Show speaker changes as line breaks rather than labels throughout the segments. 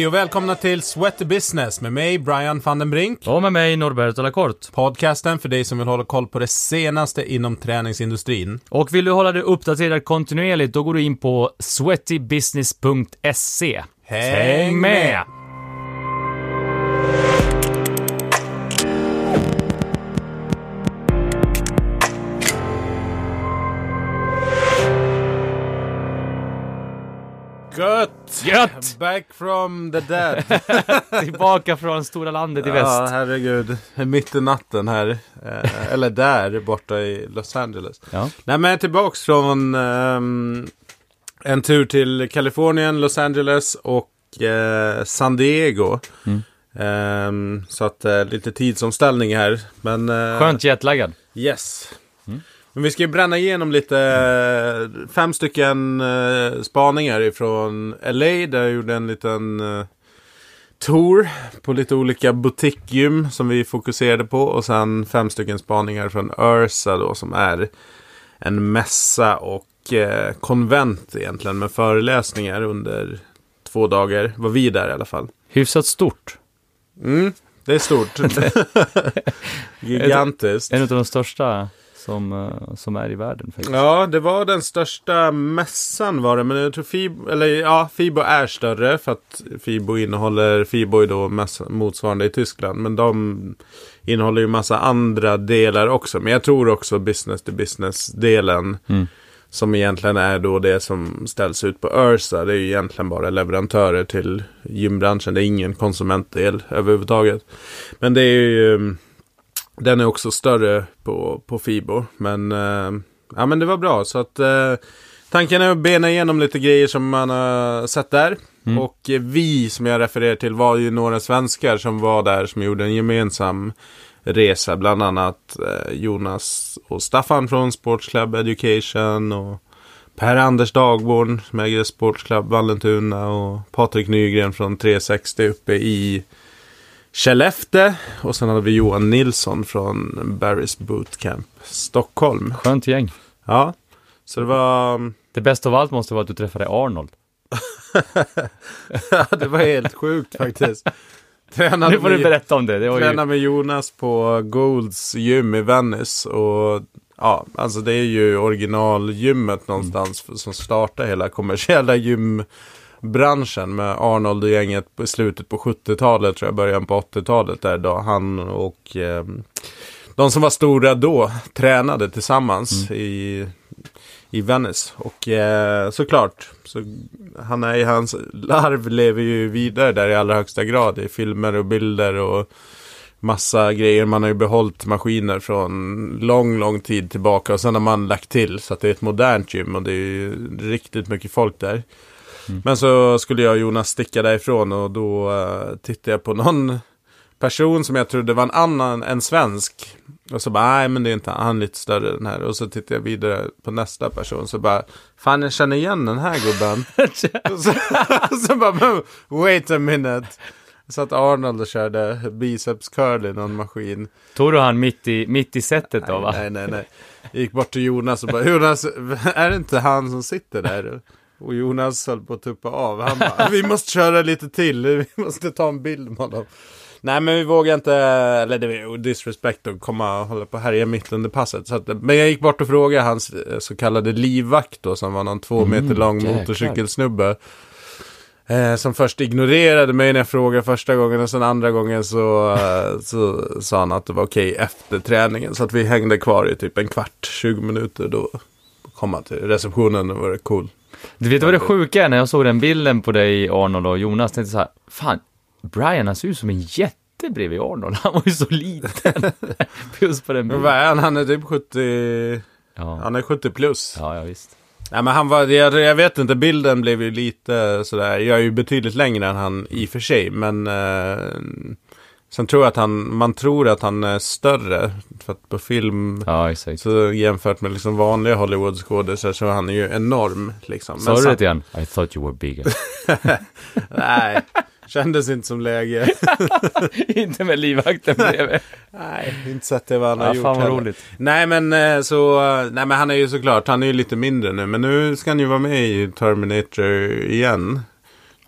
Hej och välkomna till Sweaty Business med mig Brian van den Brink.
Och med mig Norberto Lacorte.
Podcasten för dig som vill hålla koll på det senaste inom träningsindustrin.
Och vill du hålla dig uppdaterad kontinuerligt, då går du in på sweatybusiness.se. Häng med!
Gött!
Gött!
Back from the dead.
Tillbaka från stora landet i väst.
Ja, herregud. Mitt i natten här. Eh, eller där, borta i Los Angeles.
Ja.
Nej, men tillbaks från ehm, en tur till Kalifornien, Los Angeles och eh, San Diego.
Mm.
Ehm, så att eh, lite tidsomställning här. Men, eh,
Skönt jetlaggad.
Yes. Men vi ska ju bränna igenom lite, eh, fem stycken eh, spaningar ifrån LA. Där jag gjorde en liten eh, tour på lite olika butikgym som vi fokuserade på. Och sen fem stycken spaningar från Ursa då som är en mässa och eh, konvent egentligen med föreläsningar under två dagar. Var vi där i alla fall.
Hyfsat stort.
Mm, det är stort. Gigantiskt.
En av de största som, eh, som är i världen faktiskt.
Ja, det var den största mässan var det. Men jag tror Fibo, eller ja, Fibo är större. För att Fibo innehåller, Fibo är då mässa, motsvarande i Tyskland. Men de innehåller ju massa andra delar också. Men jag tror också business to business-delen.
Mm.
Som egentligen är då det som ställs ut på Ursa. Det är ju egentligen bara leverantörer till gymbranschen. Det är ingen konsumentdel överhuvudtaget. Men det är ju... Den är också större på, på Fibo. Men, eh, ja, men det var bra. Så att eh, tanken är att bena igenom lite grejer som man har sett där.
Mm.
Och eh, vi som jag refererar till var ju några svenskar som var där som gjorde en gemensam resa. Bland annat eh, Jonas och Staffan från Sports Club Education. Och Per-Anders Dagborn som äger Sports Club Vallentuna. Och Patrik Nygren från 360 uppe i Skellefteå. Och sen hade vi Johan Nilsson från Barry's Bootcamp Stockholm.
Skönt gäng.
Ja, så det var...
Det bästa av allt måste vara att du träffade Arnold.
ja, det var helt sjukt faktiskt. Tränade
Nu får du
med,
berätta om det. det var ju...
tränade med Jonas på Golds gym i Venice. Och ja, alltså det är ju originalgymmet någonstans som startar hela kommersiella gymbranschen med Arnold och gänget på slutet på 70-talet tror jag, början på 80-talet där då han och eh, de som var stora då tränade tillsammans i, i Venice. Och eh, såklart, så han är, hans larv lever ju vidare där i allra högsta grad i filmer och bilder och massa grejer. Man har ju behållit maskiner från lång, lång tid tillbaka och sen har man lagt till så att det är ett modernt gym och det är ju riktigt mycket folk där. Men så skulle jag och Jonas sticka därifrån och då uh, tittade jag på någon person som jag trodde var en annan än svensk. Och så bara, nej men det är inte han, är lite större den här. Och så tittade jag vidare på nästa person så bara, fan jag känner igen den här gubben. så, så bara, wait a minute. Så att Arnold och körde biceps curl i någon maskin.
Tog du han mitt i, mitt i sättet då va?
Nej, nej, nej. Jag gick bort till Jonas och bara, Jonas, är det inte han som sitter där? Och Jonas höll på att tuppa av. Han bara, vi måste köra lite till, vi måste ta en bild med honom. Nej men vi vågar inte, eller det ju disrespect att komma och hålla på och härja mitt under passet. Så att, men jag gick bort och frågade hans eh, så kallade livvakt då, som var någon två meter lång
jäklar.
motorcykelsnubbe. Eh, som först ignorerade mig när jag frågade första gången och sen andra gången så, eh, så sa han att det var okej efter träningen. Så att vi hängde kvar i typ en kvart, 20 minuter då. Kom han till receptionen och var det cool.
Du vet vad det sjuka är när jag såg den bilden på dig, Arnold och Jonas, tänkte så här, fan, Brian han ser ut som en jätte bredvid Arnold. Han var ju så liten. Just på den
Men
bilden.
vad är han? Han är typ 70,
Ja.
han är 70 plus.
ja, ja visst.
Nej men han var, jag, jag vet inte, bilden blev ju lite sådär, jag är ju betydligt längre än han i och för sig, men eh, sen tror jag att han, man tror att han är större, för att på film,
Ja, exakt.
så jämfört med liksom vanliga Hollywoodskådisar så är han ju enorm liksom.
Sa du det han? I thought you were bigger.
Nej, kändes inte som läge.
Inte med livvakten bredvid.
Nej, inte sett det vad han har
Ja,
gjort
fan vad
heller.
roligt.
Nej men eh, så, nej men han är ju såklart, han är ju lite mindre nu. Men nu ska han ju vara med i Terminator igen.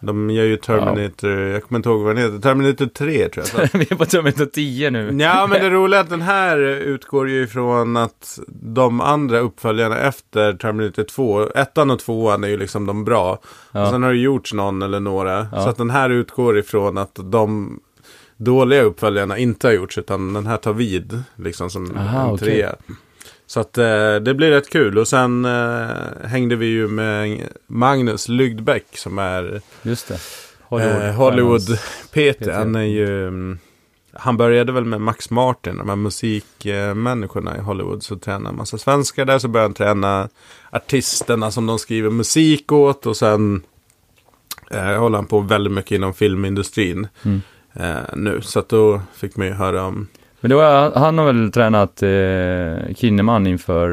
De gör ju Terminator, jag kommer inte ihåg vad den heter, Terminator 3 tror jag.
Vi är på Terminator 10 nu.
Ja, men det roliga är att den här utgår ju ifrån att de andra uppföljarna efter Terminator 2, ettan och tvåan är ju liksom de bra.
Ja.
Och sen har det gjorts någon eller några.
Ja.
Så att den här utgår ifrån att de dåliga uppföljarna inte har gjorts, utan den här tar vid liksom som
Aha,
en trea. Så att eh, det blir rätt kul. Och sen eh, hängde vi ju med Magnus Lygdbäck som är
Just det.
Hollywood, eh, Hollywood. PT. Han är ju... mm, Han började väl med Max Martin, de här musikmänniskorna i Hollywood. Så tränade han massa svenskar där. Så började han träna artisterna som de skriver musik åt. Och sen eh, håller han på väldigt mycket inom filmindustrin
Mm.
eh, nu. Så att då fick man ju höra om...
Men det var, han har väl tränat eh, Kinnaman inför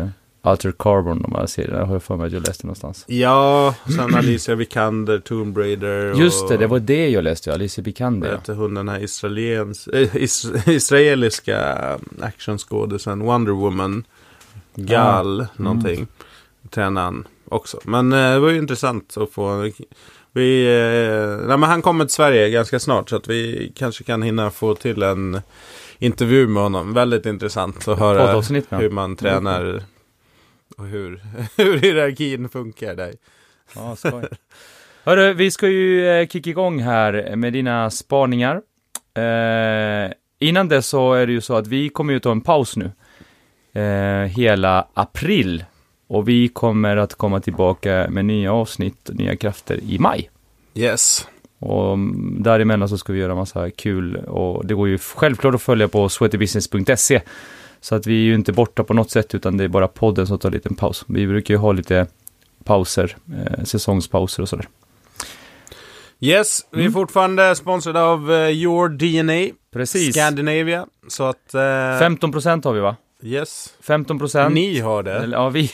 eh, Alter Carbon, de här serierna. Har jag för mig att jag läste någonstans.
Ja, sen Alicia Vikander, Tomb Raider. Och,
Just det, det var det jag läste. Alicia
Vad
Vikander. ja.
heter hon den här israeliens, äh, is, israeliska actionskådisen Wonder Woman. Gal,
Ah,
någonting. Tränade han också. Men eh, det var ju intressant att få. Vi, eh, nej, men han kommer till Sverige ganska snart så att vi kanske kan hinna få till en intervju med honom. Väldigt intressant att höra hur man tränar och hur, hur hierarkin funkar där.
Ja, skoj. Hörru, vi ska ju eh, kicka igång här med dina spaningar. Eh, innan det så är det ju så att vi kommer ju ta en paus nu. Eh, hela april. Och vi kommer att komma tillbaka med nya avsnitt, nya krafter i maj.
Yes.
Och mm, däremellan så ska vi göra massa kul och det går ju självklart att följa på sweatybusiness.se. Så att vi är ju inte borta på något sätt utan det är bara podden som tar en liten paus. Vi brukar ju ha lite pauser, eh, säsongspauser och sådär.
Yes, vi är
Mm.
fortfarande sponsrade av eh, Your DNA.
Precis.
Scandinavia. Så att... Eh,
15 procent har vi va?
Yes.
15 procent.
Ni har det.
Eller, ja, vi.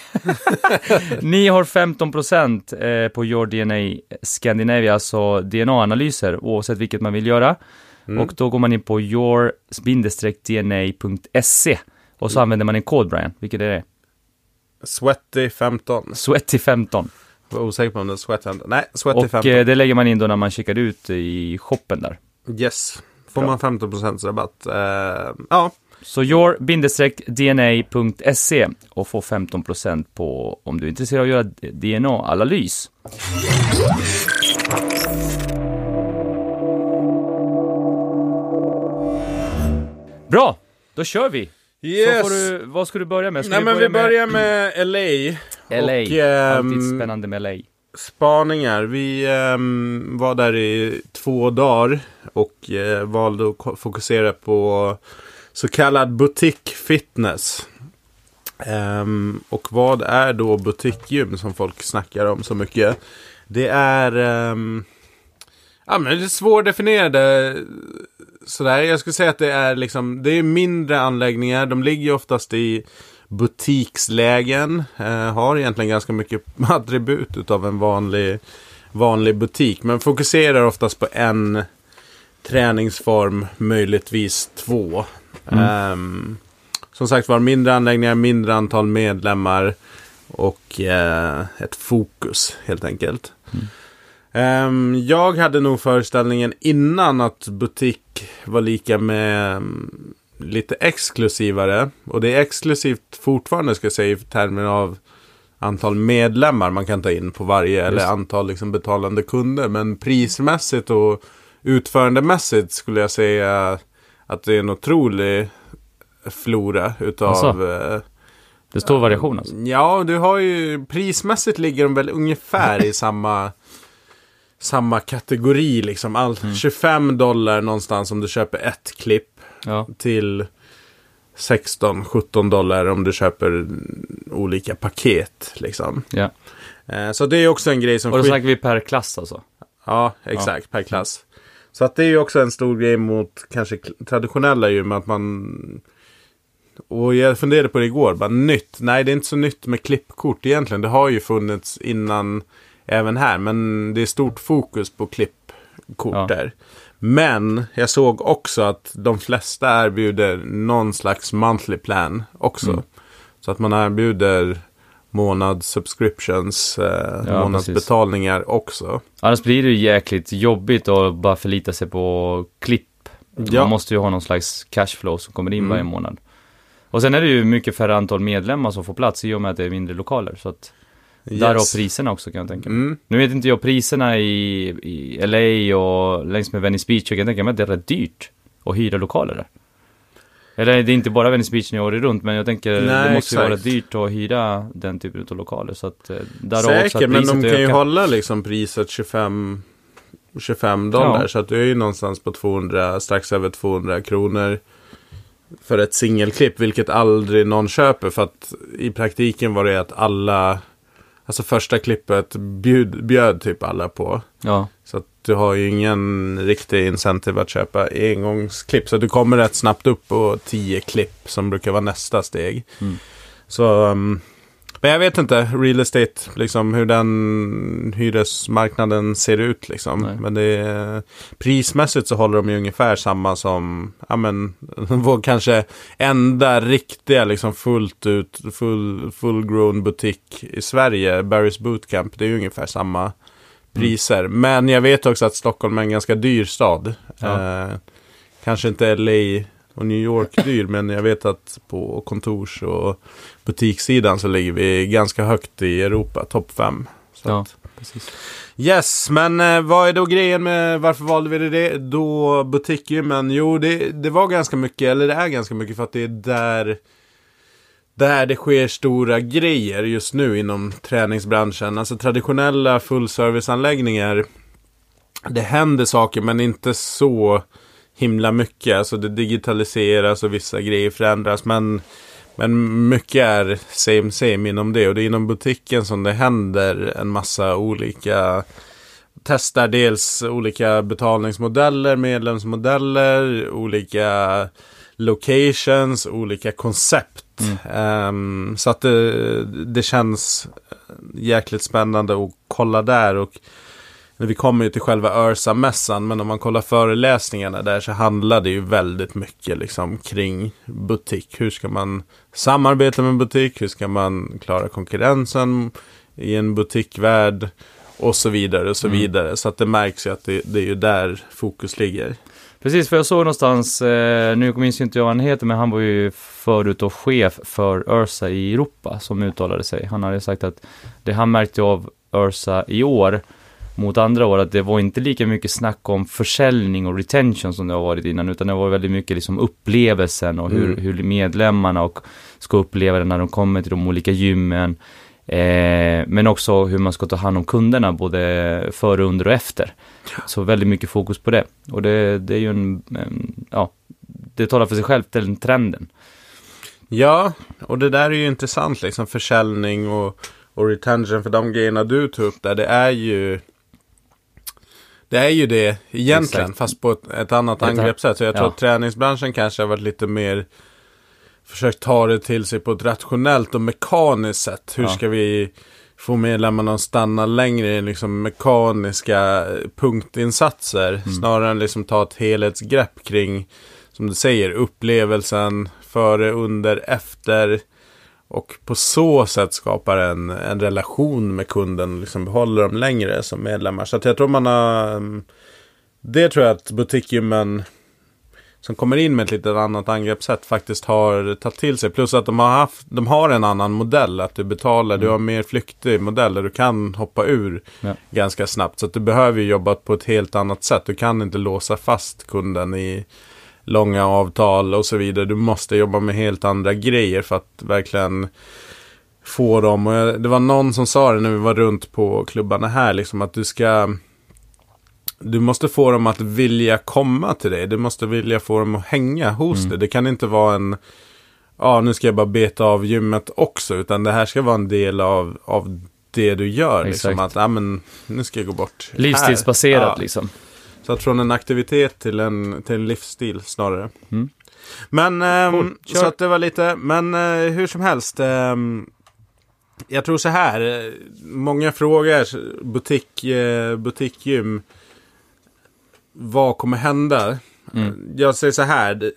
Ni har 15 procent eh, på Your DNA Scandinavia, alltså DNA-analyser, oavsett vilket man vill göra.
Mm.
Och då går man in på your-dna.se och så använder man en kod, Brian. Vilket är det?
Sweaty 15.
Sweaty15.
Jag var osäker på om det är Sweat 15. Nej, Sweaty
Och
15.
eh, det lägger man in då när man checkar ut i shoppen där.
Yes. Får
Bra.
man 15% rabatt. Eh, ja.
Så your-dna.se och få 15% på om du är intresserad av att göra DNA-analys. Bra, då kör vi.
Yes.
Du, vad ska du börja med? Ska
Nej men vi börjar med LA.
med LA.
Och, ehm,
Alltid spännande med LA.
Spaningar. Vi ehm, var där i två dagar och eh, valde att fokusera på så kallad butik fitness. Ehm, och vad är då butikgym som folk snackar om så mycket? Det är um, ja, men det är svårdefinierade sådär. Jag skulle säga att det är liksom, det är mindre anläggningar. De ligger oftast i butikslägen. Eh, har egentligen ganska mycket attribut utav en vanlig, vanlig butik. Men fokuserar oftast på en träningsform, möjligtvis två.
Mm.
Ehm, som sagt var, mindre anläggningar, mindre antal medlemmar och eh, ett fokus helt enkelt. Ehm, jag hade nog föreställningen innan att butik var lika med mm, lite exklusivare. Och det är exklusivt fortfarande ska jag säga i termer av antal medlemmar man kan ta in på varje eller antal liksom, betalande kunder. Men prismässigt och utförandemässigt skulle jag säga att det är en otrolig flora utav
Alltså?
eh,
Det står variation alltså.
Ja, du har ju prismässigt ligger de väl ungefär i samma samma kategori liksom. All, 25 dollar någonstans om du köper ett klipp
Ja.
till 16-17 dollar om du köper olika paket liksom.
ja.
Eh, så det är också en grej som
Och då snackar vi per klass alltså.
Ja, exakt, per klass. Så att det är ju också en stor grej mot kanske traditionella gym att man... Och jag funderade på det igår, bara nytt. Nej, det är inte så nytt med klippkort egentligen. Det har ju funnits innan även här, men det är stort fokus på klippkort
Ja.
där. Men jag såg också att de flesta erbjuder någon slags monthly plan också.
Mm.
Så att man erbjuder månadssubscriptions, eh,
Ja,
månadsbetalningar också.
Annars blir det ju jäkligt jobbigt att bara förlita sig på klipp.
Ja.
Man måste ju ha någon slags cashflow som kommer in
Mm.
varje månad. Och sen är det ju mycket färre antal medlemmar som får plats i och med att det är mindre lokaler. Så att därav
Yes.
priserna också kan jag tänka mig.
Mm.
Nu vet inte jag priserna i, i LA och längs med Venice Beach. Jag kan tänka mig att det är rätt dyrt att hyra lokaler där. Eller det är inte bara Venice Beach när jag året runt, men jag tänker det
Nej,
måste ju vara dyrt att hyra den typen av lokaler. Så att eh, också
Säkert,
att
men de kan ju
ökar.
hålla liksom priset 25, 25 dollar.
Ja.
Så att du är ju någonstans på 200, strax över 200 kronor för ett singelklipp. Vilket aldrig någon köper. För att i praktiken var det att alla, alltså första klippet bjöd, bjöd typ alla på.
Ja,
Så att du har ju ingen riktig incentive att köpa engångsklipp. Så du kommer rätt snabbt upp på 10 klipp som brukar vara nästa steg.
Mm.
Så, um, men jag vet inte, real estate, liksom hur den hyresmarknaden ser ut liksom.
Nej.
Men det är, prismässigt så håller de ju ungefär samma som, ja men, vår kanske enda riktiga liksom fullt ut, full, full grown butik i Sverige, Barry's Bootcamp, det är ju ungefär samma priser. Men jag vet också att Stockholm är en ganska dyr stad.
Ja.
Eh, kanske inte LA och New York dyr, men jag vet att på kontors och butikssidan så ligger vi ganska högt i Europa, topp 5.
ja, precis.
Yes, men eh, vad är då grejen med varför valde vi det då butikgymmen? Jo, det, det var ganska mycket, eller det är ganska mycket för att det är där där det sker stora grejer just nu inom träningsbranschen. Alltså traditionella fullserviceanläggningar. Det händer saker men inte så himla mycket. Alltså det digitaliseras och vissa grejer förändras. Men, men mycket är same same inom det. Och det är inom butiken som det händer en massa olika testar dels olika betalningsmodeller, medlemsmodeller, olika locations, olika koncept. Ehm, så att det, det känns jäkligt spännande att kolla där. Och vi kommer ju till själva Örsa-mässan, men om man kollar föreläsningarna där så handlar det ju väldigt mycket liksom kring butik. Hur ska man samarbeta med butik? Hur ska man klara konkurrensen i en butikvärld? Och så vidare och så vidare. Så att det märks ju att det, det är ju där fokus ligger.
Precis, för jag såg någonstans, eh, nu minns inte jag vad han heter, men han var ju förut och chef för Ursa i Europa som uttalade sig. Han hade sagt att det han märkte av Ursa i år mot andra år, att det var inte lika mycket snack om försäljning och retention som det har varit innan, utan det var väldigt mycket liksom upplevelsen och hur,
Mm.
hur medlemmarna och ska uppleva det när de kommer till de olika gymmen. Eh, men också hur man ska ta hand om kunderna både före, under och efter. Så väldigt mycket fokus på det. Och det, det är ju en, en, ja, det talar för sig självt, den trenden.
Ja, och det där är ju intressant liksom. Försäljning och, och retention. För de grejerna du tog upp där, det är ju... Det är ju det egentligen,
Exakt.
fast på ett, ett annat
Ett-
angreppssätt. Så jag tror
ja.
att träningsbranschen kanske har varit lite mer... Försökt ta det till sig på ett rationellt och mekaniskt sätt. Hur
Ja.
ska vi få medlemmarna att stanna längre i liksom mekaniska punktinsatser. Snarare än liksom ta ett helhetsgrepp kring, som du säger, upplevelsen före, under, efter. Och på så sätt skapar en, en relation med kunden och liksom behåller dem längre som medlemmar. Så jag tror man har... mm, Det tror jag att butikgymmen som kommer in med ett lite annat angreppssätt faktiskt har tagit till sig. Plus att de har, haft, de har en annan modell. Att du betalar, du har mer flyktig modell där du kan hoppa ur
Ja.
ganska snabbt. Så att du behöver jobba på ett helt annat sätt. Du kan inte låsa fast kunden i långa avtal och så vidare. Du måste jobba med helt andra grejer för att verkligen få dem. Och det var någon som sa det när vi var runt på klubbarna här, liksom att du ska... Du måste få dem att vilja komma till dig. Du måste vilja få dem att hänga hos
Mm.
dig. Det kan inte vara en... Ja, nu ska jag bara beta av gymmet också. Utan det här ska vara en del av, av det du gör. Liksom
Exakt.
att, ja men, nu ska jag gå bort.
Livsstilsbaserat
Ja.
liksom.
Så att från en aktivitet till en, till en livsstil snarare.
Mm.
Men, ehm,
Cool.
Så att det var lite, men eh, hur som helst. ehm, jag tror så här, eh, många frågar butik, eh, butikgym. Vad kommer hända?
Mm.
Jag säger så här,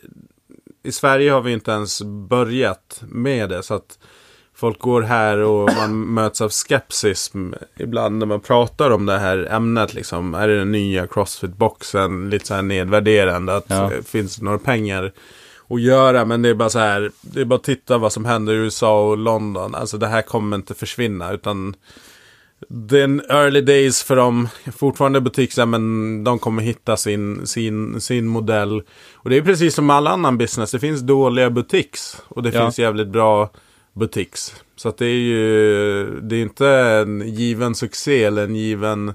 i Sverige har vi inte ens börjat med det. Så att folk går här och man möts av skepsis ibland när man pratar om det här ämnet. Liksom. Är det den nya Crossfit-boxen? Lite så här nedvärderande. Att
Ja.
det finns några pengar att göra. Men det är bara så här. Det är bara att titta vad som händer i USA och London. Alltså det här kommer inte försvinna. Utan det är en early days för dem. Fortfarande butiks, men de kommer hitta sin, sin, sin modell. Och det är precis som all annan business. Det finns dåliga butiks. Och det
Ja.
finns jävligt bra butiks. Så att det är ju, det är inte en given succé eller en given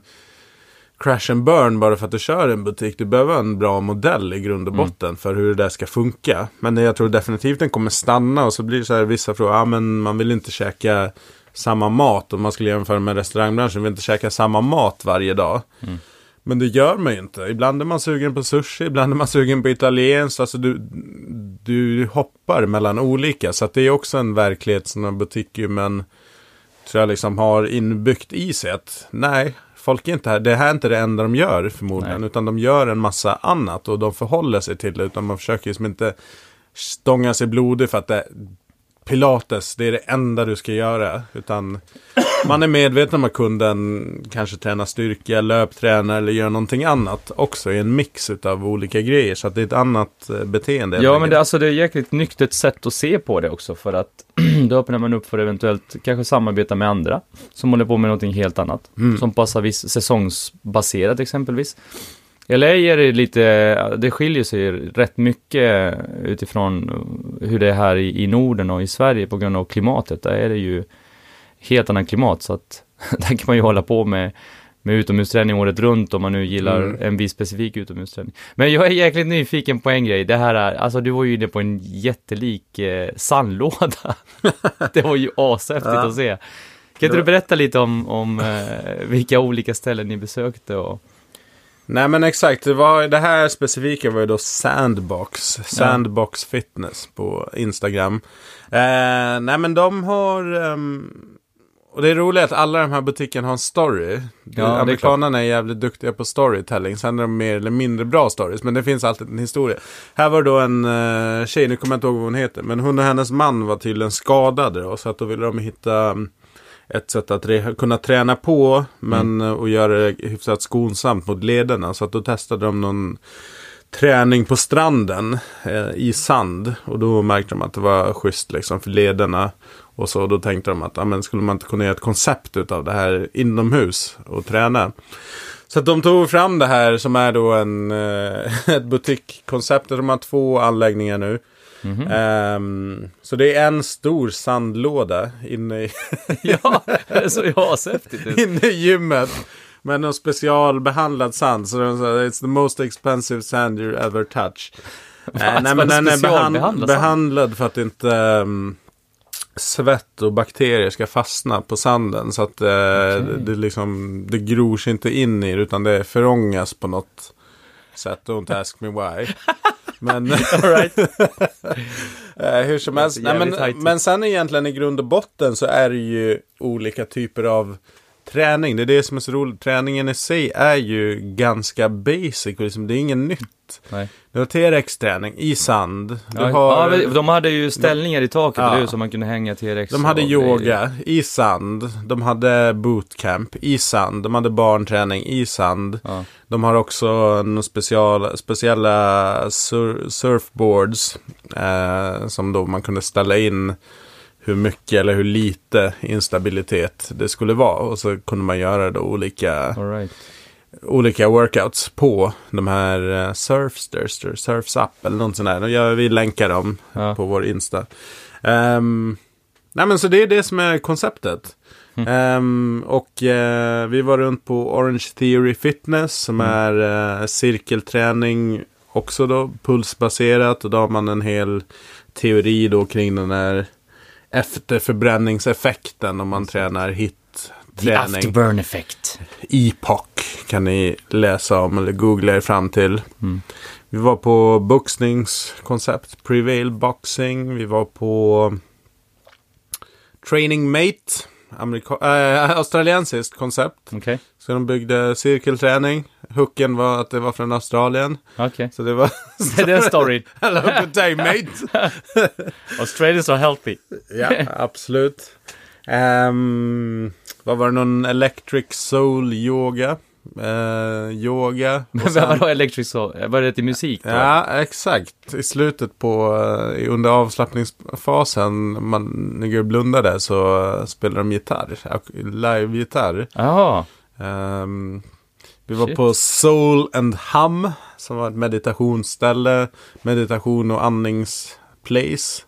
crash and burn bara för att du kör en butik. Du behöver en bra modell i grund och botten för hur det där ska funka. Men jag tror definitivt den kommer stanna och så blir det så här vissa frågor, ja men man vill inte käka samma mat om man skulle jämföra med restaurangbranschen, vill inte käka samma mat varje dag. Men det gör man ju inte. Ibland är man sugen på sushi, ibland är man sugen på italienskt. Alltså du, du hoppar mellan olika. Så det är också en verklighet som butikgymmen tror jag liksom har inbyggt i sig. Att nej, folk är inte här. Det här är inte det enda de gör förmodligen.
Nej.
Utan de gör en massa annat och de förhåller sig till det. Utan man försöker liksom inte stånga sig blodig för att det Pilates, det är det enda du ska göra. Utan man är medveten om att kunden kanske tränar styrka, löptränar eller gör någonting annat också i en mix av olika grejer. Så att det är ett annat eh, beteende.
Ja, men det, alltså, det är ett jäkligt nyktert sätt att se på det också, för att då öppnar man upp för eventuellt kanske samarbeta med andra som håller på med någonting helt annat,
Mm.
som passar viss säsongsbaserat exempelvis. LA är det lite, det skiljer sig rätt mycket utifrån hur det är här i, Norden och i Sverige på grund av klimatet. Där är det ju helt annan klimat, så att där kan man ju hålla på med med utomhusträning året runt om man nu gillar
Mm.
en viss specifik utomhusträning. Men jag är jäkligt nyfiken på en grej. Det här är, alltså du var ju inne på en jättelik eh, sandlåda. det var ju ashäftigt
Ja.
att se. Kan inte du berätta lite om, om eh, vilka olika ställen ni besökte och...
Nej men exakt, det, var, det här specifika var ju då Sandbox. Sandbox Fitness på Instagram. Eh, nej men de har... ehm, och det är roligt att alla de här butikerna har en story.
är
Amerikanerna är, jävligt duktiga på storytelling. Sen är de mer eller mindre bra stories. Men det finns alltid en historia. Här var då en uh, tjej, nu kommer jag inte ihåg vad hon heter. Men hon och hennes man var tydligen skadade. Då, så att då ville de hitta um, ett sätt att kunna träna på. Men eh, och göra det hyfsat skonsamt mot lederna. Så att då testade de någon träning på stranden eh, i sand. Och då märkte de att det var schysst liksom för lederna. Och så då tänkte de att ja, men skulle man inte kunna göra ett koncept av det här inomhus och träna. Så att de tog fram det här som är då en, eh, ett butikkoncept. De har två anläggningar nu.
Mhm.
Ehm, så det är en stor sandlåda inne i,
ja, det såg ju ashäftigt ut.
inne i gymmet. Med någon specialbehandlad sand. Så de sa, it's the most expensive sand you ever touch. Eh, nej men den är behand, behandlad för att inte ehm, svett och bakterier ska fastna på sanden. Så att eh, det, det, liksom, det gror sig inte in i det utan det förångas på något sätt. Don't ask me why. Men
right.
eh, hur som helst. Nej, men, men sen egentligen i grund och botten så är det ju olika typer av träning. Det är det som är så roligt. Träningen i sig är ju ganska basic. Och liksom, det är inget nytt.
Nej.
Du har TRX-träning i sand. Du
Ja,
har,
ja, de hade ju ställningar i taket,
Ja.
eller hur? Så man kunde hänga T-rex.
de hade yoga i sand. De hade bootcamp i sand. De hade barnträning i sand.
Ja.
De har också några special, speciella sur, surfboards. Eh, som då man kunde ställa in hur mycket eller hur lite instabilitet det skulle vara. Och så kunde man göra då olika,
All right.
olika workouts på de här uh, Surfsters, Surfs Up eller något sånt där. Jag, vi länkar dem
Ja.
på vår Insta. Ehm, nej men så det är det som är konceptet.
Mm.
Ehm, och eh, vi var runt på Orange Theory Fitness som
Mm.
är eh, cirkelträning också då pulsbaserat. Och då har man en hel teori då kring den här efterförbränningseffekten om man tränar hit
The
träning.
afterburn effect.
Epoch kan ni läsa om eller googla er fram till.
Mm.
Vi var på boxningskoncept, Prevail Boxing. Vi var på Training Mate, amerika- äh, australiensiskt koncept.
Okej.
Så de byggde cirkelträning. Hooken var att det var från Australien.
Okej.
Så det var...
Det är den storyn.
Hello, good day mate!
Australians are healthy.
ja, absolut. Ehm, vad var det? Någon Electric Soul Yoga? Eh, yoga.
Men
sen-
vadå electric soul? Var det till musik då?
Ja, exakt. I slutet på, eh, under avslappningsfasen, man ligger och blundar där, så eh, spelar de gitarr. Live-gitarr.
Jaha.
Ehm, vi var
Shit.
på Soul and Hum, som var ett meditationsställe, meditation och andningsplace.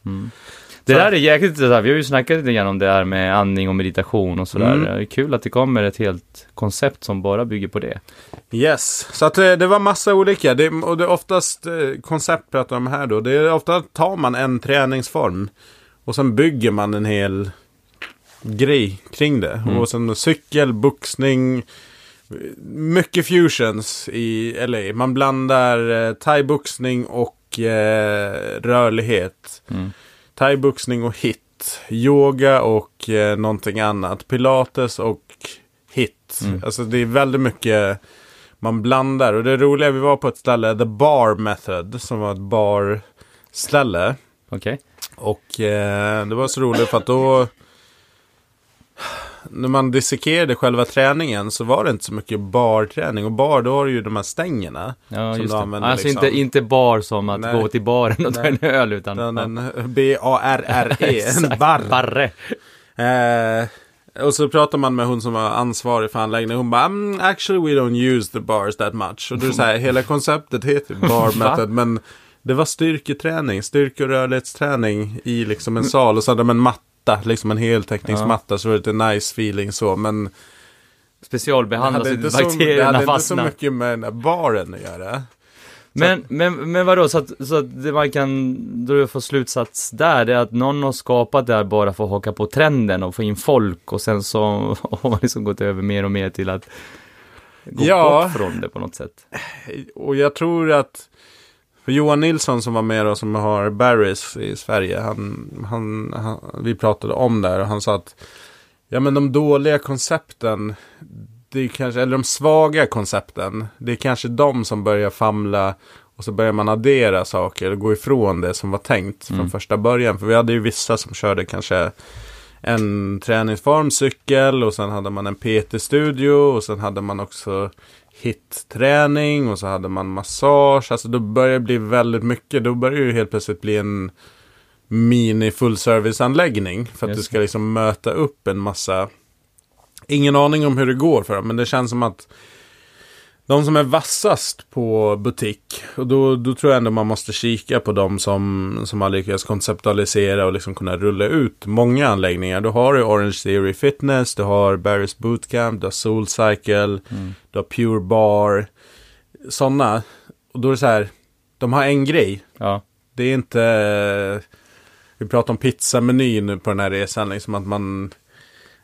Det
Så-
där är jäkligt intressant. Vi har ju snackat lite grann om det här med andning och meditation och sådär.
Mm.
Det är kul att det kommer ett helt koncept som bara bygger på det.
Yes, så att eh, det var massa olika. Det, och det är oftast eh, koncept pratar om här då. Det är ofta tar man en träningsform och sen bygger man en hel grej kring det. Och sen cykel, boxning, mycket fusions i LA. Man blandar eh, thai-boxning och eh, rörlighet.
Mm.
Thai-boxning och hit. Yoga och eh, någonting annat. Pilates och hit.
Mm.
Alltså det är väldigt mycket man blandar. Och det roliga, vi var på ett ställe, The Bar Method, som var ett barställe.
Okej?
Och eh, det var så roligt för att då när man dissekerade själva träningen så var det inte så mycket barträning. Och bar, då har du ju de här stängerna.
Ja,
Som
just
du
det.
använder
Alltså
liksom.
inte, inte bar som att
Nej.
gå till baren och ta en öl, utan...
Den,
ja.
en B-A-R-R-E, en
Exakt.
bar.
Barre.
Eh, och så pratar man med hon som var ansvarig för anläggningen. Hon bara, mm, actually we don't use the bars that much. Och det så här, hela konceptet heter bar method. Men det var styrketräning, styrke och rörlighetsträning i liksom en sal. Och så hade de en matta, liksom en heltäckningsmatta. Så var det lite nice feeling så. Men det
Specialbehandla
hade,
så
inte
att
så, det
bakterierna
hade inte så
fastnar.
mycket med den här baren att göra.
Men, men, men vadå, så att, så att det man kan då få slutsats där, det är att någon har skapat det här bara för att haka på trenden och få in folk och sen så har man liksom gått över mer och mer till att gå
Ja.
bort från det på något sätt.
Och jag tror att för Johan Nilsson som var med och som har Barrys i Sverige. Han, han, han, vi pratade om det här och han sa att ja men de dåliga koncepten. Det är kanske, eller de svaga koncepten. Det är kanske de som börjar famla. Och så börjar man addera saker och gå ifrån det som var tänkt från första början. För vi hade ju vissa som körde kanske en träningsform, cykel och sen hade man en PT-studio och sen hade man också hit-träning och så hade man massage. Alltså då börjar det bli väldigt mycket. Då börjar det ju helt plötsligt bli en mini fullserviceanläggning. För att
Just
du ska liksom möta upp en massa. Ingen aning om hur det går för dem. Men det känns som att de som är vassast på butik. Och då, då tror jag ändå man måste kika på de som, som har lyckats konceptualisera och liksom kunna rulla ut många anläggningar. Då har du Orange Theory Fitness, du har Barry's Bootcamp, du har Soul Cycle, du har Pure Bar. Sådana. Och då är det så här, de har en grej.
Ja,
Det är inte... Vi pratar om pizzameny nu på den här resan, liksom att man...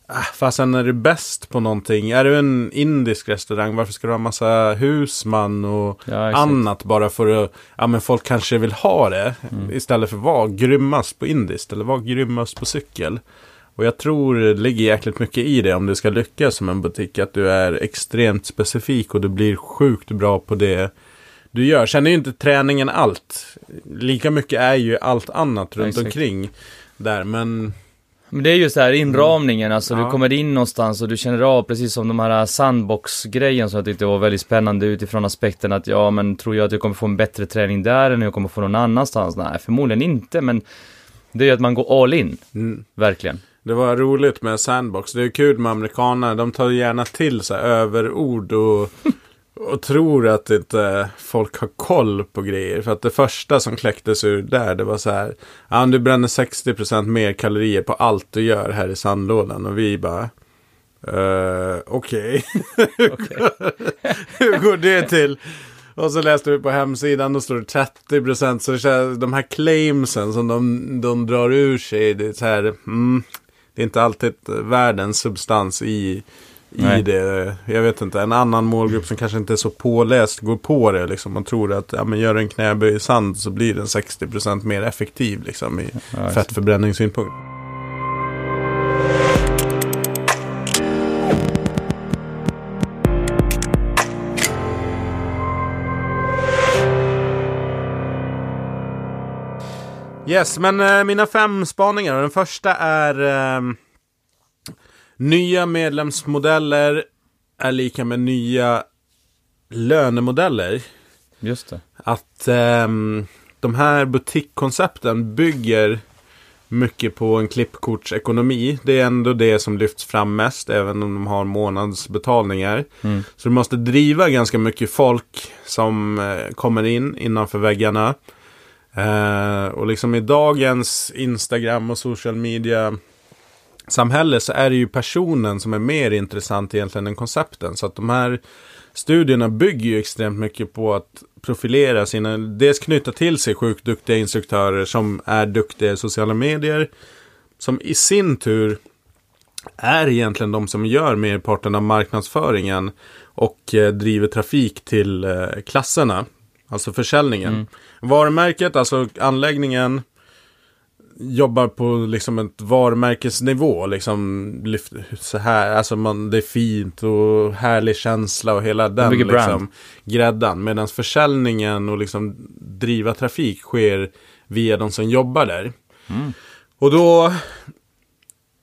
Ah, Fastän är du bäst på någonting, är du en indisk restaurang, varför ska du ha massa husman och
Ja,
annat bara för att, ja men folk kanske vill ha det.
Mm.
Istället för att vara grymmast på indiskt eller vara grymmast på cykel. Och jag tror det ligger jäkligt mycket i det om du ska lyckas som en butik. Att du är extremt specifik och du blir sjukt bra på det du gör. Sen är ju inte träningen allt. Lika mycket är ju allt annat runt
Exakt.
omkring där. Men
Men det är ju så här inramningen, alltså
Ja.
du kommer in någonstans och du känner av, precis som de här sandbox-grejen som jag tyckte var väldigt spännande utifrån aspekten att ja, men tror jag att jag kommer få en bättre träning där än jag kommer få någon annanstans? Nej, förmodligen inte, men det är ju att man går all in,
mm,
verkligen.
det var roligt med sandbox. Det är kul med amerikaner. De tar gärna till sig överord och, och tror att inte folk har koll på grejer. För att det första som kläcktes ur där, det var så här. Ja, du bränner 60% mer kalorier på allt du gör här i sandlådan. Och vi bara... Uh, Okej. Hur går det till? Och så läste vi på hemsidan, då står det 30% så det känns, de här claimsen som de, de drar ur sig, det är så här, mm, det är inte alltid världens substans i,
Nej.
i det. Jag vet inte, en annan målgrupp som kanske inte är så påläst går på det. Liksom. Man tror att ja, men gör en knäböj i sand så blir den 60% mer effektiv liksom, i
ja,
fettförbränningssynpunkt. Yes, men äh, mina fem spaningar. Den första är äh, nya medlemsmodeller är lika med nya lönemodeller.
Just det.
Att ehm, de här butikkoncepten bygger mycket på en klippkortsekonomi. Det är ändå det som lyfts fram mest, även om de har månadsbetalningar.
Mm.
Så du måste driva ganska mycket folk som eh, kommer in innanför väggarna. Eh, och liksom i dagens Instagram och social media samhälle så är det ju personen som är mer intressant egentligen än koncepten. Så att de här studierna bygger ju extremt mycket på att profilera sina, dels knyta till sig sjukt duktiga instruktörer som är duktiga i sociala medier. Som i sin tur är egentligen de som gör merparten av marknadsföringen och eh, driver trafik till eh, klasserna. Alltså försäljningen.
Mm.
Varumärket, alltså anläggningen, jobbar på liksom ett varumärkesnivå. Liksom lyft, så här, alltså man, det är fint och härlig känsla och hela den
bygger brand.
liksom, gräddan. Medan försäljningen och liksom driva trafik sker via de som jobbar där.
Mm.
Och då,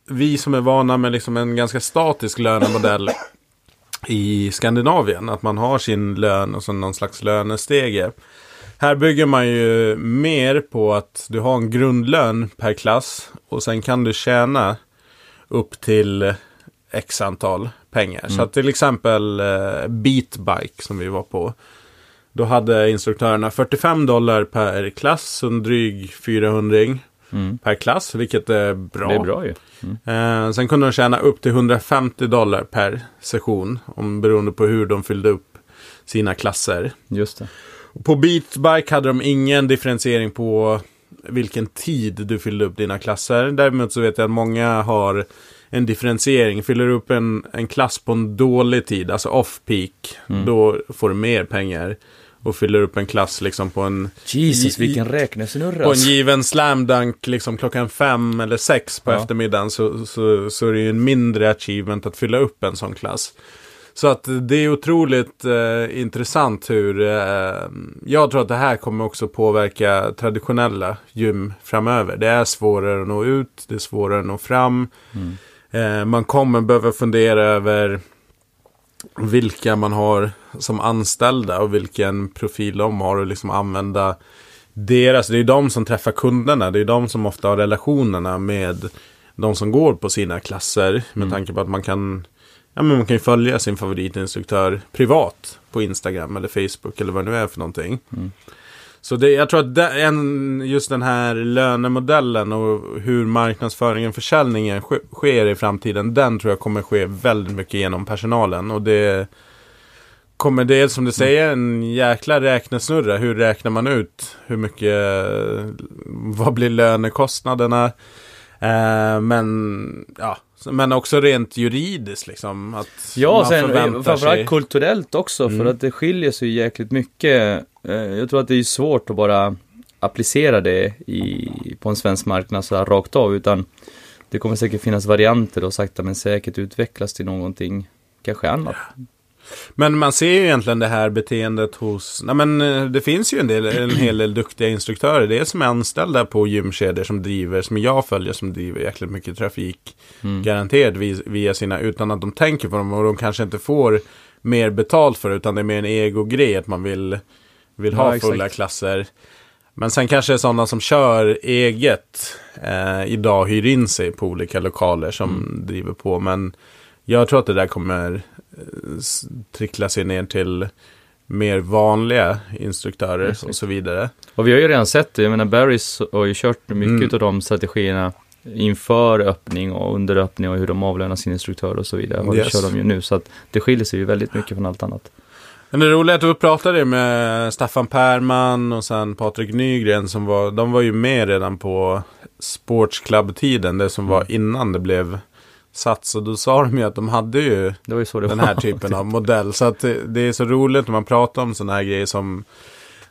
vi som är vana med liksom en ganska statisk lönemodell i Skandinavien, att man har sin lön och så någon slags lönestege. Här bygger man ju mer på att du har en grundlön per klass och sen kan du tjäna upp till x antal pengar. Så att till exempel eh, Beatbike som vi var på. Då hade instruktörerna 45 dollar per klass, så en dryg 400
Mm.
per klass, vilket är bra.
Det är bra ju. Mm.
Eh, sen kunde de tjäna upp till 150 dollar per session, om, beroende på hur de fyllde upp sina klasser.
Just det.
På Beatbike hade de ingen differentiering på vilken tid du fyllde upp dina klasser. Däremot så vet jag att många har en differentiering. Fyller du upp en, en klass på en dålig tid, alltså off-peak,
Mm.
då får du mer pengar. Och fyller upp en klass liksom på en,
Jesus, vilken räknesnurra.
på en given slam dunk liksom klockan fem eller sex på
Ja.
eftermiddagen så, så, så är det ju en mindre achievement att fylla upp en sån klass. Så att det är otroligt eh, intressant hur, eh, jag tror att det här kommer också påverka traditionella gym framöver. Det är svårare att nå ut, det är svårare att nå fram.
Mm.
Eh, man kommer behöva fundera över vilka man har som anställda och vilken profil de har och liksom använda deras. Det är ju de som träffar kunderna. Det är de som ofta har relationerna med de som går på sina klasser. Med tanke på att man kan, ja, men man kan ju följa sin favoritinstruktör privat på Instagram eller Facebook eller vad det nu är för någonting.
Mm.
Så det, jag tror att det, en, just den här lönemodellen och hur marknadsföringen och försäljningen sk- sker i framtiden, den tror jag kommer ske väldigt mycket genom personalen. Och det kommer dels som du säger en jäkla räknesnurra. Hur räknar man ut hur mycket, vad blir lönekostnaderna? Eh, men, ja, men också rent juridiskt liksom. Att
Ja, sen framförallt
sig-
kulturellt också, för
Mm.
att det skiljer sig jäkligt mycket. Eh, Jag tror att det är svårt att bara applicera det i, på en svensk marknad så här rakt av, utan det kommer säkert finnas varianter och sakta men säkert utvecklas till någonting kanske annat.
Men man ser ju egentligen det här beteendet hos, nej men eh, det finns ju en, del, en hel del duktiga instruktörer. Det är som är anställda på gymkedjor som driver, som jag följer, som driver jäkligt mycket trafik.
Mm.
Garanterat via, sina, utan att de tänker på dem och de kanske inte får mer betalt för det, utan det är mer en egogrej att man vill, vill ha
Ja, exakt.
fulla klasser. Men sen kanske sådana som kör eget eh, idag hyr in sig på olika lokaler som
Mm.
driver på. Men jag tror att det där kommer trickla sig ner till mer vanliga instruktörer
Exakt.
och så vidare.
Och vi har ju redan sett det, jag menar Barrys har ju kört mycket
Mm.
av de strategierna inför öppning och under öppning och hur de avlönar sin instruktör och så vidare. Och
Yes.
det kör de ju nu, så att det skiljer sig ju väldigt mycket från allt annat.
Men det roliga är att vi pratade med Staffan Perman och sen Patrik Nygren som var, de var ju med redan på Sportsklubb-tiden, det som var innan det blev sats. Och då sa de ju att de hade ju
var ju
den
var.
här typen av modell. Så att det, är så roligt när man pratar om sådana här grejer som,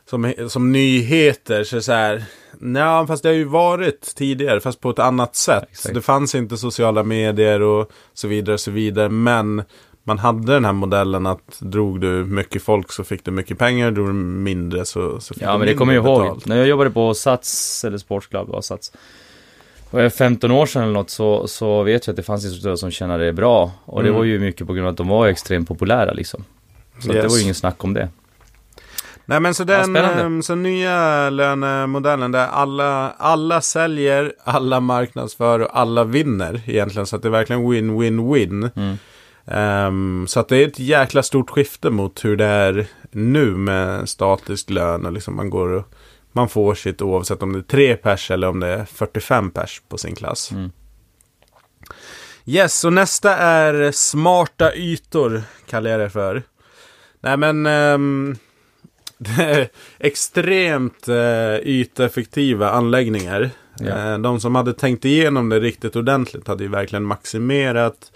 som, som nyheter. Så, så här, nej, fast det har ju varit tidigare, fast på ett annat sätt.
Exakt.
Det fanns inte sociala medier och så vidare, så vidare. Men man hade den här modellen att drog du mycket folk så fick du mycket pengar, drog du mindre så, så fick
Ja,
du
men det
mindre
kommer jag ihåg.
betalt.
När jag jobbade på Sats, eller Sportsklubb, var Sats. Jag 15 år sedan eller något så, så vet jag att det fanns instruktörer som tjänade det bra. Och det
Mm.
var ju mycket på grund av att de var extremt populära liksom. Så att det
Yes.
var ju ingen snack om det.
Nej men så
Ja,
den
spännande.
ehm, så nya lönemodellen där alla, alla säljer, alla marknadsför och alla vinner egentligen. Så att det är verkligen win-win-win.
Mm.
Ehm, så att det är ett jäkla stort skifte mot hur det är nu med statisk lön. Och liksom man, går och, man får sitt oavsett om det är tre pers eller om det är 45 pers på sin klass.
Mm.
Yes, och nästa är smarta ytor, kallar jag det för. Nej men, ehm, det är extremt eh, yteffektiva anläggningar. Eh, de som hade tänkt igenom det riktigt ordentligt hade ju verkligen maximerat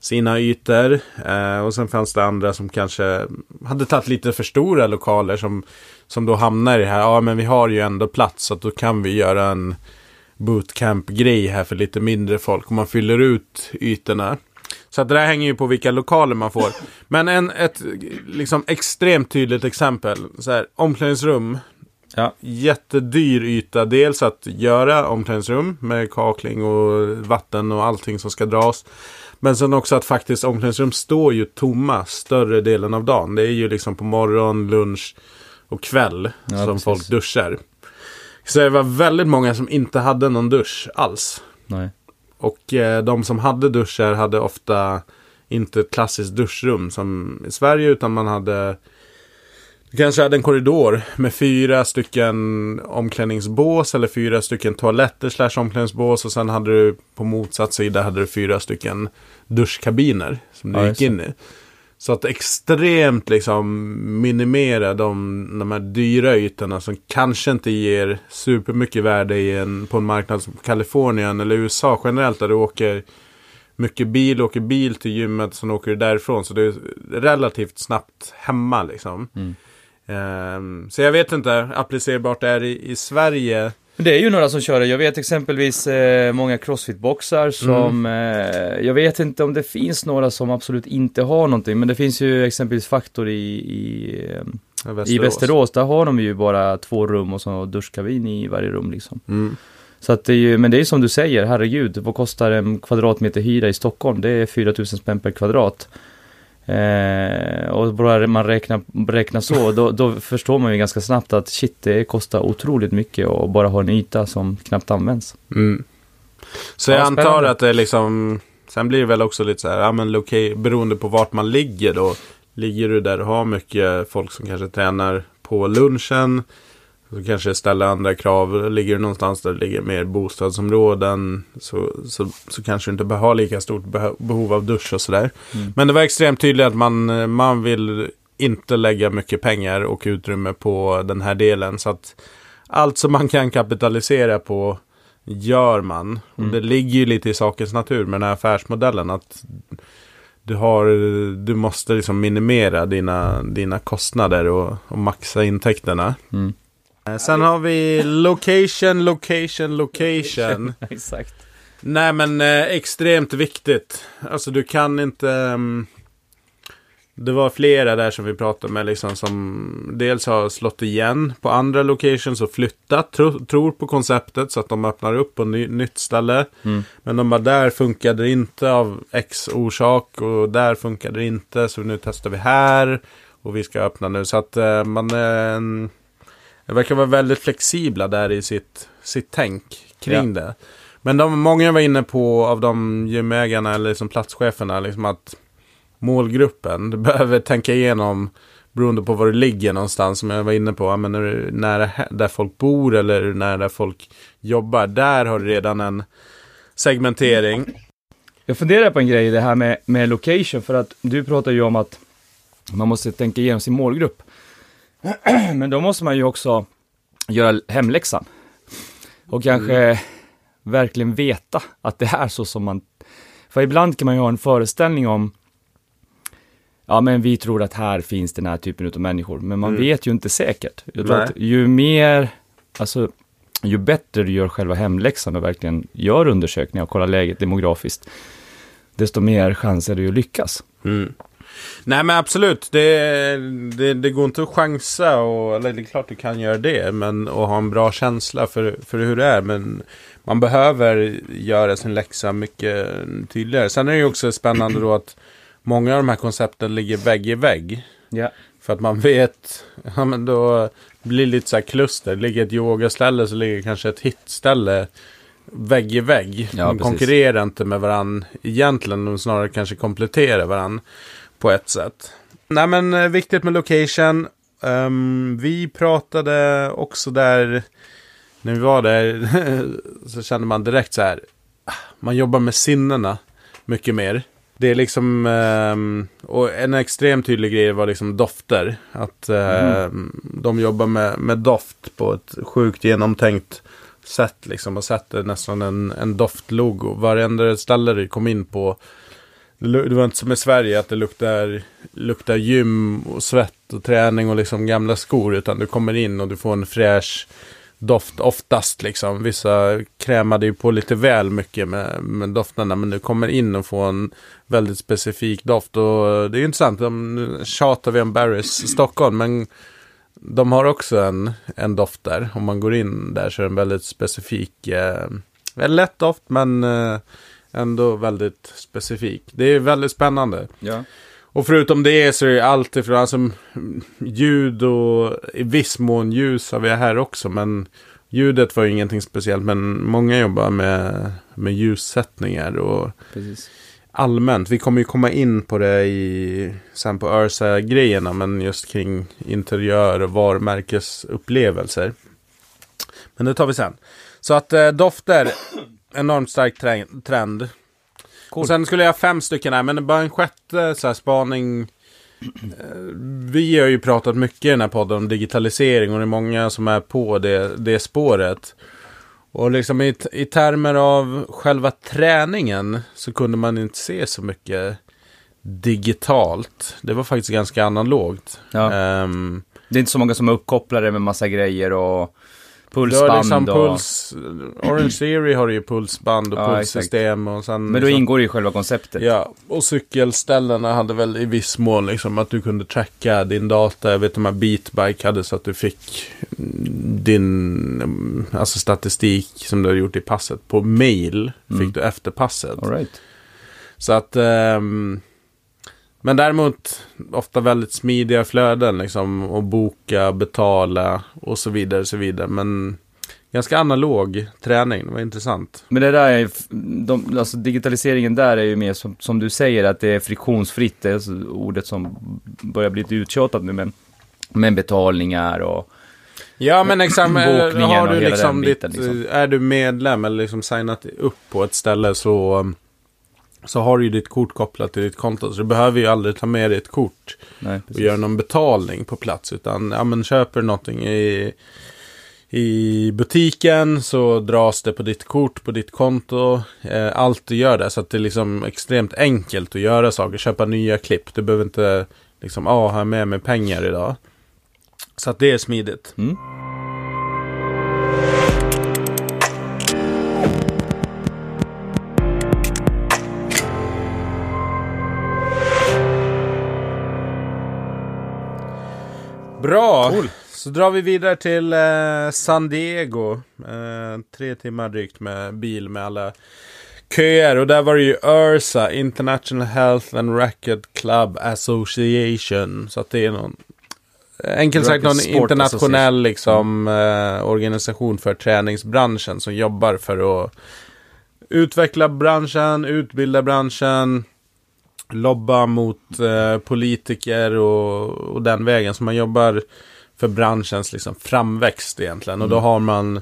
sina ytor. Eh, och sen fanns det andra som kanske hade tagit lite för stora lokaler som, som då hamnar i det här. Ja, men vi har ju ändå plats så att då kan vi göra en bootcamp-grej här för lite mindre folk. Och man fyller ut ytorna. Så att det där hänger ju på vilka lokaler man får. Men en, ett liksom extremt tydligt exempel. Så här, omklädningsrum.
Ja.
Jättedyr yta. Dels att göra omklädningsrum med kakling och vatten och allting som ska dras. Men sen också att faktiskt omklädningsrum står ju tomma större delen av dagen. Det är ju liksom på morgon, lunch och kväll
Ja,
som
precis.
folk duschar. Så det var väldigt många som inte hade någon dusch alls.
Nej.
Och eh, de som hade duschar hade ofta inte ett klassiskt duschrum som i Sverige utan man hade du kanske hade en korridor med fyra stycken omklädningsbås eller fyra stycken toaletter slash omklädningsbås och sen hade du på motsatt sida hade du fyra stycken duschkabiner som du
Ja,
gick in i. Så att extremt liksom minimera de, de här dyra ytorna som kanske inte ger supermycket värde i en, på en marknad som Kalifornien eller USA generellt där du åker mycket bil, åker bil till gymmet, sen åker du därifrån. Så det är relativt snabbt hemma liksom.
Mm.
Ehm, så jag vet inte, applicerbart är i, i Sverige.
Det är ju några som kör det. Jag vet exempelvis eh, många crossfit-boxar som... Eh, jag vet inte om det finns några som absolut inte har någonting. Men det finns ju exempelvis Faktor i, i, eh,
Västerås.
i Västerås. Där har de ju bara två rum och så duschkabin i varje rum liksom.
Mm.
Så att det är ju, men det är ju som du säger, herregud, vad kostar en kvadratmeter hyra i Stockholm? Det är 4000 spänn per kvadrat. Eh, och bara man räknar, räknar så, då, då förstår man ju ganska snabbt att shit, det kostar otroligt mycket att bara ha en yta som knappt används.
Mm. Så
Ja,
jag antar
spännande.
att det är liksom, sen blir det väl också lite så här, ja men okej, beroende på vart man ligger då. Ligger du där och har mycket folk som kanske tränar på lunchen. Så kanske det ställer andra krav. Ligger du någonstans där det ligger mer bostadsområden. Så, så, så kanske du inte behöver ha lika stort beho- behov av dusch och sådär.
Mm.
Men det var extremt tydligt att man, man vill inte lägga mycket pengar och utrymme på den här delen. Så att allt som man kan kapitalisera på gör man. Och
Mm.
det ligger ju lite i sakens natur med den här affärsmodellen. Att du, har, du måste liksom minimera dina, dina kostnader och, och maxa intäkterna.
Mm.
Eh, Sen har vi location, location, location.
Exakt.
Nej men eh, extremt viktigt. Alltså du kan inte... ehm, det var flera där som vi pratade med liksom som dels har slått igen på andra locations och flyttat. Tro, tror på konceptet så att de öppnar upp på ny, nytt ställe.
Mm.
Men de bara där funkade det inte av X orsak och där funkade det inte. Så nu testar vi här och vi ska öppna nu. Så att eh, man eh, verkar vara väldigt flexibla där i sitt, sitt tänk kring det. Men de, många var inne på av de gymägarna eller liksom platscheferna liksom att målgruppen, du behöver tänka igenom beroende på var du ligger någonstans som jag var inne på. Ja, men är du nära där folk bor eller är du nära där folk jobbar. Där har du redan en segmentering.
Jag funderar på en grej, det här med, med location, för att du pratar ju om att man måste tänka igenom sin målgrupp. Men då måste man ju också göra hemläxan. Och kanske verkligen veta att det är så som man... För ibland kan man ju ha en föreställning om Ja men vi tror att här finns den här typen av människor, men man
Mm.
vet ju inte säkert. Jag tror
Nej.
att ju mer, alltså ju bättre du gör själva hemläxan och verkligen gör undersökningar och kollar läget demografiskt, desto mer chanser ju att lyckas.
Mm. Nej men absolut, det, det, det går inte att chansa och, eller det är klart du kan göra det, men och ha en bra känsla för, för hur det är. Men man behöver göra sin läxa mycket tydligare. Sen är det ju också spännande då att många av de här koncepten ligger vägg i vägg.
Ja.
För att man vet, ja men då blir det lite så här kluster. Det ligger ett yogaställe så ligger kanske ett hitställe vägg i vägg.
Ja,
de
precis.
konkurrerar inte med varandra egentligen, de snarare kanske kompletterar varandra på ett sätt. Nej men eh, viktigt med location. Um, vi pratade också där, när vi var där, så kände man direkt så här, ah, man jobbar med sinnena mycket mer. Det är liksom, ehm, och en extremt tydlig grej var liksom dofter. Att ehm, de jobbar med, med doft på ett sjukt genomtänkt sätt liksom. Och sätter nästan en, en doftlogo. Varenda ställe du kom in på. Det var inte som i Sverige att det luktar, luktar gym och svett och träning och liksom gamla skor. Utan du kommer in och du får en fräsch doft oftast liksom. Vissa krämade ju på lite väl mycket med, med dofterna. Men du kommer in och får en väldigt specifik doft. Och det är ju intressant. De, nu tjatar vi om Barry's Stockholm. Men de har också en, en doft där. Om man går in där så är det en väldigt specifik. Eh, väldigt lätt doft men eh, ändå väldigt specifik. Det är väldigt spännande.
Ja.
Och förutom det så är det allt ifrån alltså, ljud och i viss mån ljus har vi här också. Men ljudet var ju ingenting speciellt. Men många jobbar med, med ljussättningar och
Precis.
allmänt. Vi kommer ju komma in på det i, sen på Örsa-grejerna. Men just kring interiör och varumärkesupplevelser. Men det tar vi sen. Så att eh, dofter, enormt stark trend.
Cool.
Och sen skulle jag ha fem stycken här, men bara en sjätte så här, spaning. Eh, Vi har ju pratat mycket i den här podden om digitalisering och det är många som är på det, det spåret. Och liksom i, i termer av själva träningen så kunde man inte se så mycket digitalt. Det var faktiskt ganska analogt.
Ja.
Ehm,
Det är inte så många som är uppkopplade med massa grejer och
du har
pulsband
liksom
och...
puls, Orange Theory har ju pulsband och
Ja,
pulssystem och sen...
Men då
liksom-
ingår det i själva konceptet.
Ja, och cykelställena hade väl i viss mån liksom att du kunde tracka din data. Jag vet de här Beatbike hade så att du fick mm, din mm, alltså statistik som du har gjort i passet på mail.
Mm.
Fick du efter passet.
All right.
Så att... ehm, men däremot ofta väldigt smidiga flöden liksom. Och boka, betala och så vidare. Så vidare. Men ganska analog träning. Det var intressant.
Men det där är, de, alltså digitaliseringen där är ju mer som, som du säger att det är friktionsfritt, det är alltså ordet som börjar bli lite uttjatat nu men, men betalningar och
Ja men exakt, har du liksom
den
ditt,
biten, liksom.
är du medlem eller liksom signat upp på ett ställe så, så har du ju ditt kort kopplat till ditt konto. Så du behöver ju aldrig ta med ditt kort
nej,
och göra någon betalning på plats. Utan ja, men köper du någonting i, i butiken så dras det på ditt kort, på ditt konto. Eh, allt du gör där så att det är liksom extremt enkelt att göra saker. Köpa nya klipp. Du behöver inte liksom, ah, ha med mig pengar idag. Så att det är smidigt.
Mm.
Bra! Så drar vi vidare till eh, San Diego. Eh, tre timmar drygt med bil med alla köer. Och där var det ju URSA, International Health and Racket Club Association. Så att det är någon, enkelt sagt någon internationell liksom, eh, organisation för träningsbranschen som jobbar för att utveckla branschen, utbilda branschen, lobba mot eh, politiker och, och den vägen. Så man jobbar för branschens liksom, framväxt egentligen. Och då har man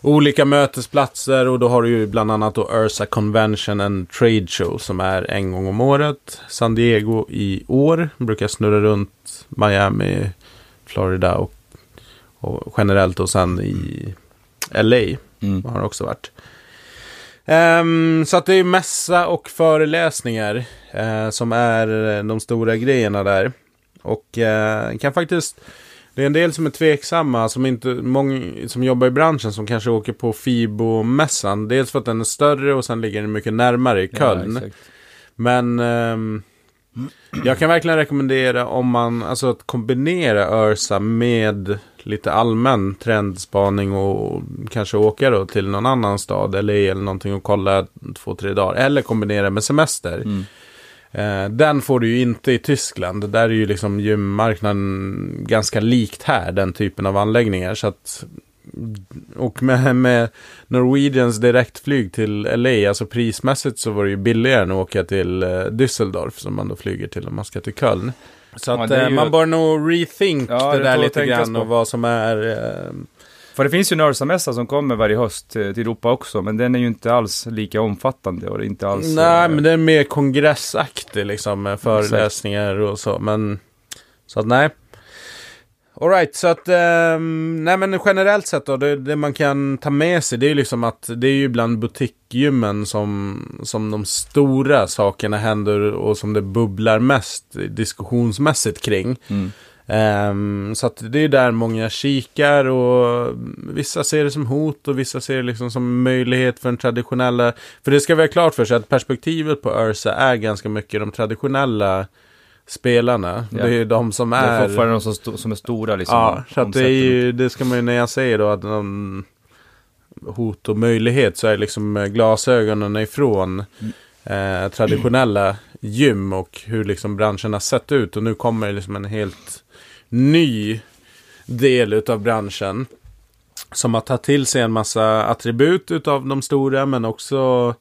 olika mötesplatser och då har du ju bland annat då Ursa Convention and Trade Show som är en gång om året. San Diego i år. Brukar snurra runt Miami, Florida och, och generellt och sen i LA
Mm.
har det också varit. Ehm, så att det är mässa och föreläsningar eh, som är de stora grejerna där. Och eh, kan faktiskt, det är en del som är tveksamma, som, inte, många, som jobbar i branschen som kanske åker på Fibo-mässan. Dels för att den är större och sen ligger den mycket närmare i Köln.
Ja.
Men ehm, Jag kan verkligen rekommendera om man, alltså att kombinera Ursa med lite allmän trendspaning och kanske åka då till någon annan stad eller eller någonting och kolla två, tre dagar. Eller kombinera med semester.
Mm.
Eh, den får du ju inte i Tyskland. Där är ju liksom gymmarknaden ganska likt här, den typen av anläggningar. Så att, och med, med Norwegians direktflyg till LA, alltså prismässigt så var det ju billigare än att åka till eh, Düsseldorf som man då flyger till om man ska till Köln. Så
Ja,
att
är
eh,
ju-
man bör nog rethink
Ja,
det
det
där lite grann och vad som är... Eh,
För det finns ju en Örsa-mässa som kommer varje höst eh, till Europa också, men den är ju inte alls lika omfattande och inte alls...
Nej,
eh,
men det är mer kongressaktig liksom med föreläsningar och så. Men så att nej. Alright, så att ehm, nej men generellt sett då, det, det man kan ta med sig det är ju liksom att det är ju bland butikgymmen som, som de stora sakerna händer och som det bubblar mest diskussionsmässigt kring.
Mm.
Ehm, så det är där många kikar och vissa ser det som hot och vissa ser det liksom som möjlighet för den traditionella. För det ska vi ha klart för sig att perspektivet på Ursa är ganska mycket de traditionella spelarna.
Ja.
Det är ju de som
Det är
är...
fortfarande de som, som är stora liksom.
ja, så att det är ju, det ska man ju när jag säger då att de hot och möjlighet så är liksom glasögonen ifrån eh, traditionella gym och hur liksom branschen har sett ut. Och nu kommer det liksom en helt ny del utav branschen. Som har tagit till sig en massa attribut utav de stora men också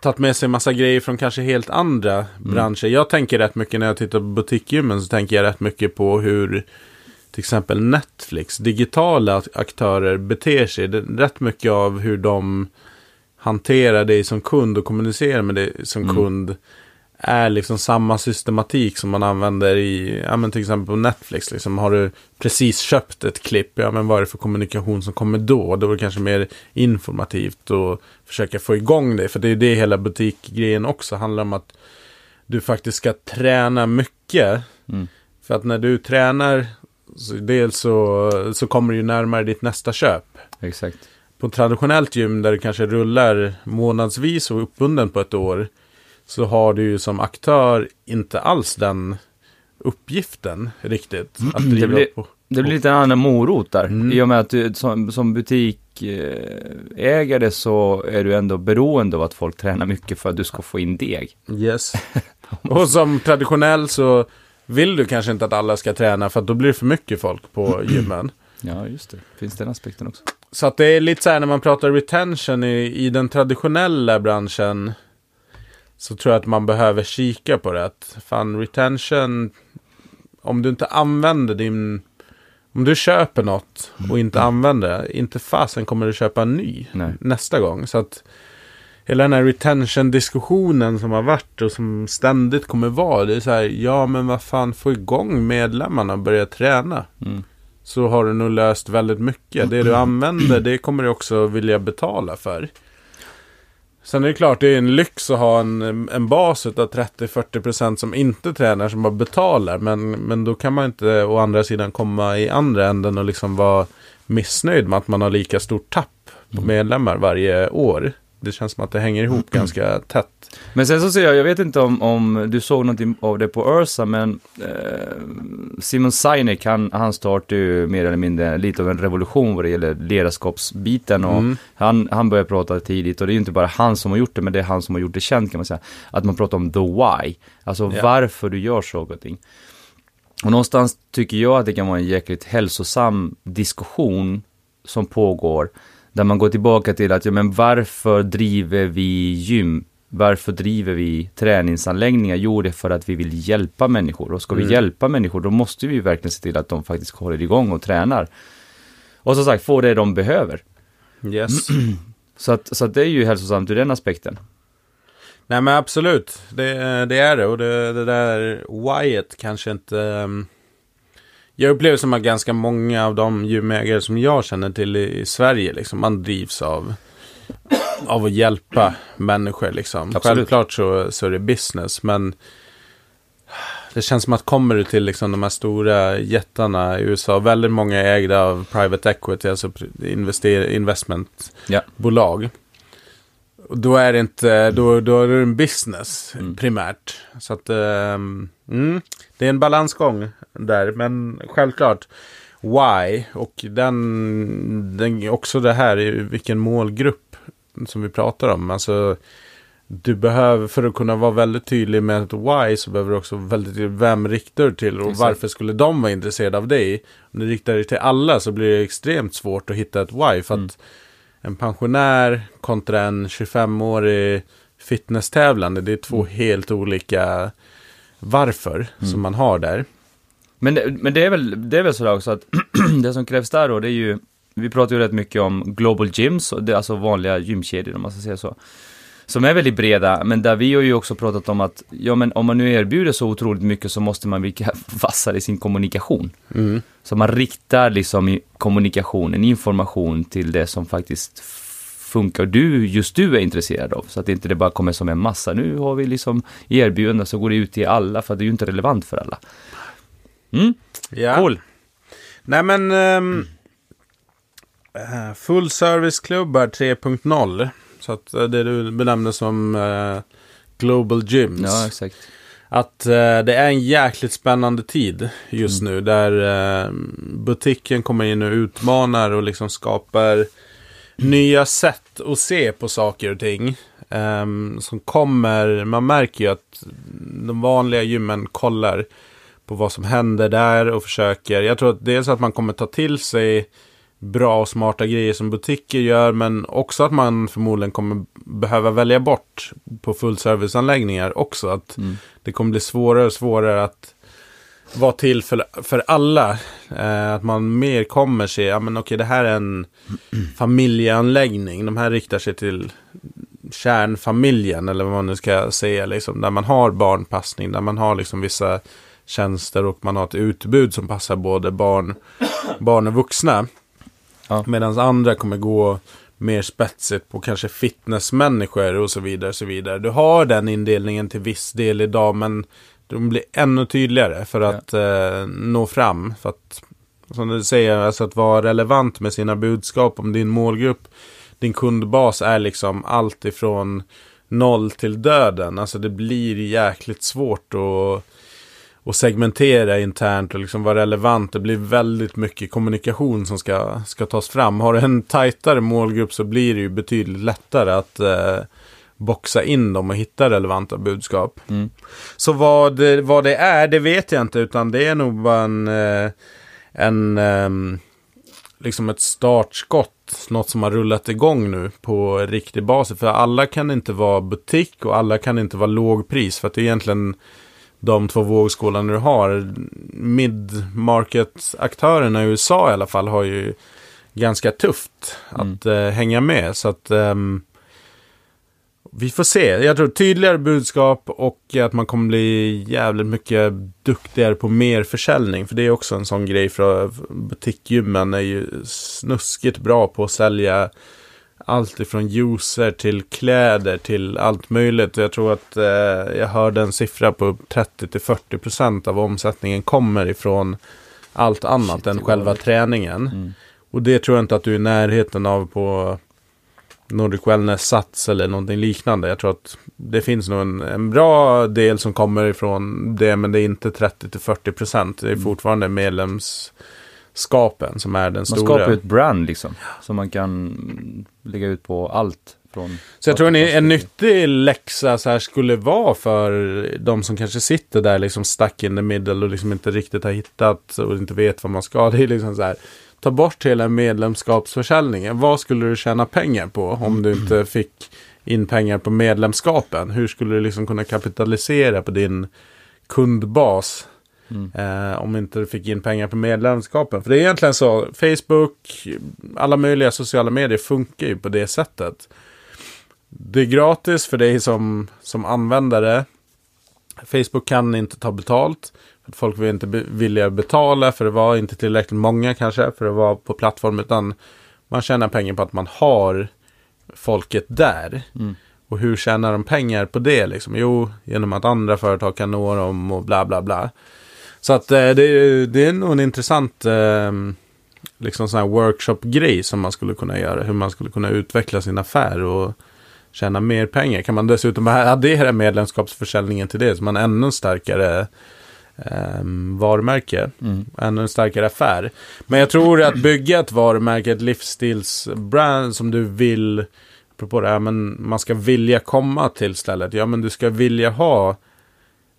tagit med sig en massa grejer från kanske helt andra branscher. Jag tänker rätt mycket när jag tittar på butikgymmen så tänker jag rätt mycket på hur till exempel Netflix, digitala aktörer beter sig. Det är rätt mycket av hur de hanterar dig som kund och kommunicerar med dig som
Mm.
kund är liksom samma systematik som man använder i, ja men till exempel på Netflix. Liksom, har du precis köpt ett klipp, ja men vad är det för kommunikation som kommer då? Då är det kanske mer informativt och försöka få igång det. För det är det hela butikgrejen också handlar om att du faktiskt ska träna mycket.
Mm.
För att när du tränar, så dels så, så kommer du ju närmare ditt nästa köp.
Exakt.
På traditionellt gym där det kanske rullar månadsvis och uppbunden på ett år. Så har du ju som aktör inte alls den uppgiften riktigt. Att
Det
driva
blir-
på.
Det blir lite en annan morot där.
Mm.
I och med att du som, som butikägare så är du ändå beroende av att folk tränar mycket för att du ska få in deg.
Yes. och som traditionell så vill du kanske inte att alla ska träna för att då blir det för mycket folk på gymmen.
Ja, just det. Finns den aspekten också.
Så att det är lite så här när man pratar retention i, i den traditionella branschen. Så tror jag att man behöver kika på det. Att fan retention. Om du inte använder din. Om du köper något och inte använder det. Inte fasen kommer du köpa en ny
Nej.
nästa gång. Så att hela den här retention-diskussionen som har varit och som ständigt kommer vara. Det är så här, ja men vad fan, få igång medlemmarna och börja träna.
Mm.
Så har du nog löst väldigt mycket. Det du använder, det kommer du också vilja betala för. Sen är det klart, det är en lyx att ha en, en bas av 30-40% som inte tränar, som bara betalar. Men, men då kan man inte å andra sidan komma i andra änden och liksom vara missnöjd med att man har lika stort tapp på medlemmar varje år. Det känns som att det hänger ihop ganska tätt.
Men sen så ser jag, jag vet inte om, om du såg någonting av det på Ursa, men eh, Simon Sinek, han, han startade ju mer eller mindre lite av en revolution vad det gäller ledarskapsbiten och
Mm.
han, han började prata tidigt och det är ju inte bara han som har gjort det, men det är han som har gjort det känt kan man säga. Att man pratar om the why, alltså
Ja.
varför du gör saker och ting. Och någonstans tycker jag att det kan vara en jäkligt hälsosam diskussion som pågår. Där man går tillbaka till att, ja men varför driver vi gym? Varför driver vi träningsanläggningar? Jo, det är för att vi vill hjälpa människor. Och ska vi
Mm.
hjälpa människor, då måste vi verkligen se till att de faktiskt håller igång och tränar. Och som sagt, få det de behöver.
Yes.
Så att, så att det är ju hälsosamt ur den aspekten.
Nej men absolut, det, det är det. Och det, det där whyet kanske inte... ehm, Jag upplever som att ganska många av de gymägare som jag känner till i, i Sverige, liksom, man drivs av, av att hjälpa människor. Liksom.
Absolut.
Självklart så, så är det business, men det känns som att kommer du till liksom, de här stora jättarna i USA, väldigt många är ägda av private equity, alltså invester, investment
Ja.
bolag. Då är det inte, då, då är det en business
Mm.
primärt. Så att, ehm, mm, det är en balansgång där. Men självklart, why? Och den, den också det här, i vilken målgrupp som vi pratar om. Alltså, du behöver, för att kunna vara väldigt tydlig med ett why, så behöver du också vara väldigt tydlig, vem riktar du till och
Exakt.
varför skulle de vara intresserade av dig? Om du riktar dig till alla så blir det extremt svårt att hitta ett why. För
Mm.
att en pensionär kontra en 25-årig fitnesstävlande, det är två
Mm.
helt olika varför som man har där.
Men, det- men det är väl, det är väl sådär också att det som krävs där då, det är ju, vi pratar ju rätt mycket om global gyms, och det är alltså vanliga gymkedjor om man ska säga så. Som är väldigt breda, men där vi har ju också pratat om att, ja men om man nu erbjuder så otroligt mycket så måste man bli vassare i sin kommunikation.
Mm.
Så man riktar liksom kommunikationen, information till det som faktiskt funkar och du, just du är intresserad av. Så att inte det bara kommer som en massa. Nu har vi liksom erbjudande så går det ut till alla för det är ju inte relevant för alla. Mm,
Ja.
cool.
Nej men, um, full serviceklubbar 3.0. Så att eh, det du benämner som eh, Global Gyms.
Ja, exakt.
Att eh, det är en jäkligt spännande tid just nu. Där eh, butiken kommer in och utmanar och liksom skapar nya sätt att se på saker och ting. Ehm, som kommer, man märker ju att de vanliga gymmen kollar på vad som händer där och försöker. Jag tror att dels att man kommer ta till sig bra och smarta grejer som butiker gör. Men också att man förmodligen kommer behöva välja bort på fullserviceanläggningar också. Att
Mm.
det kommer bli svårare och svårare att vara till för, för alla. Eh, att man mer kommer se, ja men okej det här är en familjeanläggning. De här riktar sig till kärnfamiljen eller vad man nu ska säga. Liksom, där man har barnpassning, där man har liksom vissa tjänster och man har ett utbud som passar både barn, barn och vuxna.
Ja.
Medan andra kommer gå mer spetsigt på kanske fitnessmänniskor och så vidare. Och så vidare. Du har den indelningen till viss del idag men de blir ännu tydligare för att eh, nå fram. För att, som du säger, alltså att vara relevant med sina budskap om din målgrupp. Din kundbas är liksom allt ifrån noll till döden. Alltså det blir jäkligt svårt att och segmentera internt och liksom vara relevant. Det blir väldigt mycket kommunikation som ska, ska tas fram. Har du en tajtare målgrupp så blir det ju betydligt lättare att eh, boxa in dem och hitta relevanta budskap.
Mm.
Så vad, det- vad det är, det vet jag inte, utan det är nog bara en, eh, en ehm, liksom ett startskott, något som har rullat igång nu på riktig basis. För alla kan inte vara butik och alla kan inte vara lågpris. För att det är egentligen de två vågskålarna du har. Mid-market-aktörerna i USA i alla fall har ju ganska tufft att eh, hänga med. Så att ehm, vi får se. Jag tror tydligare budskap och att man kommer bli jävligt mycket duktigare på mer försäljning. För det är också en sån grej för butikgymmen är ju snuskigt bra på att sälja allt ifrån juicer till kläder till allt möjligt. Jag tror att eh, jag hörde en siffra på 30-40% av omsättningen kommer ifrån allt annat
Shit,
än
det
själva
mycket.
träningen.
Mm.
Och det tror jag inte att du är i närheten av på Nordic Wellness Sats eller någonting liknande. Jag tror att det finns nog en, en bra del som kommer ifrån det, men det är inte 30-40%. Det är
Mm.
fortfarande medlemskapen som är den
Man
stora.
skapar ju ett brand liksom, som man kan lägga ut på allt från...
Så jag tror en, en nyttig läxa så här skulle vara för de som kanske sitter där liksom stuck in the middle och liksom inte riktigt har hittat och inte vet vad man ska. Det är liksom så här, ta bort hela medlemskapsförsäljningen. Vad skulle du tjäna pengar på om du inte fick in pengar på medlemskapen? Hur skulle du liksom kunna kapitalisera på din kundbas?
Mm.
Eh, om inte du fick in pengar på medlemskapen. För det är egentligen så, Facebook, alla möjliga sociala medier funkar ju på det sättet. Det är gratis för dig som, som användare. Facebook kan inte ta betalt. Folk vill inte be- vilja betala för det var inte tillräckligt många kanske för att vara på plattform. Utan man tjänar pengar på att man har folket där.
Mm.
Och hur tjänar de pengar på det liksom? Jo, genom att andra företag kan nå dem och bla bla bla. Så att eh, det, är- det är nog en intressant eh, liksom sån här workshop-grej som man skulle kunna göra. Hur man skulle kunna utveckla sin affär och tjäna mer pengar. Kan man dessutom addera medlemskapsförsäljningen till det så man ännu starkare eh, varumärke.
Mm.
Ännu en starkare affär. Men jag tror att bygga ett varumärke, ett livsstilsbrand som du vill, apropå det här, men man ska vilja komma till stället. Ja, men du ska vilja ha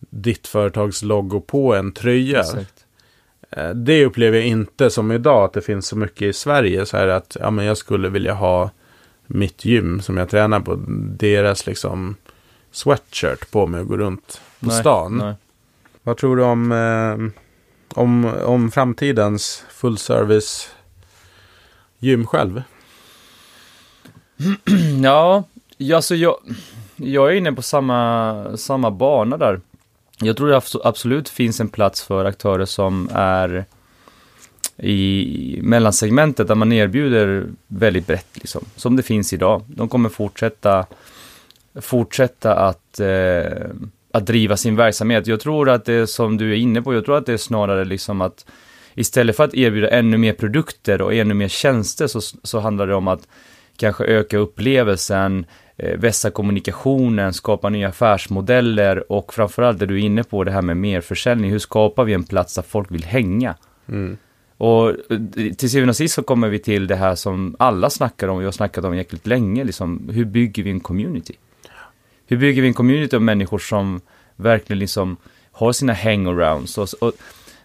ditt företags logo på en tröja.
Exakt.
Eh, Det upplever jag inte som idag, att det finns så mycket i Sverige. Så här att ja, men jag skulle vilja ha mitt gym som jag tränar på, deras liksom sweatshirt på mig och gå runt på
Nej,
stan.
nej.
Vad tror du om, eh, om, om framtidens full service gym själv?
Ja, ja, alltså jag, jag är inne på samma, samma bana där. Jag tror det absolut finns en plats för aktörer som är i mellansegmentet där man erbjuder väldigt brett liksom, som det finns idag. De kommer fortsätta, fortsätta att, eh, att driva sin verksamhet. Jag tror att det är som du är inne på, jag tror att det är snarare liksom att istället för att erbjuda ännu mer produkter och ännu mer tjänster så, så handlar det om att kanske öka upplevelsen, vässa kommunikationen, skapa nya affärsmodeller och framförallt det du är inne på, det här med merförsäljning. Hur skapar vi en plats där folk vill hänga?
Mm.
Och eh, till syvende och sist så kommer vi till det här som alla snackar om, jag har snackat om jäkligt länge, liksom, hur bygger vi en community? Hur bygger vi en community av människor som verkligen liksom har sina hangarounds? Och, och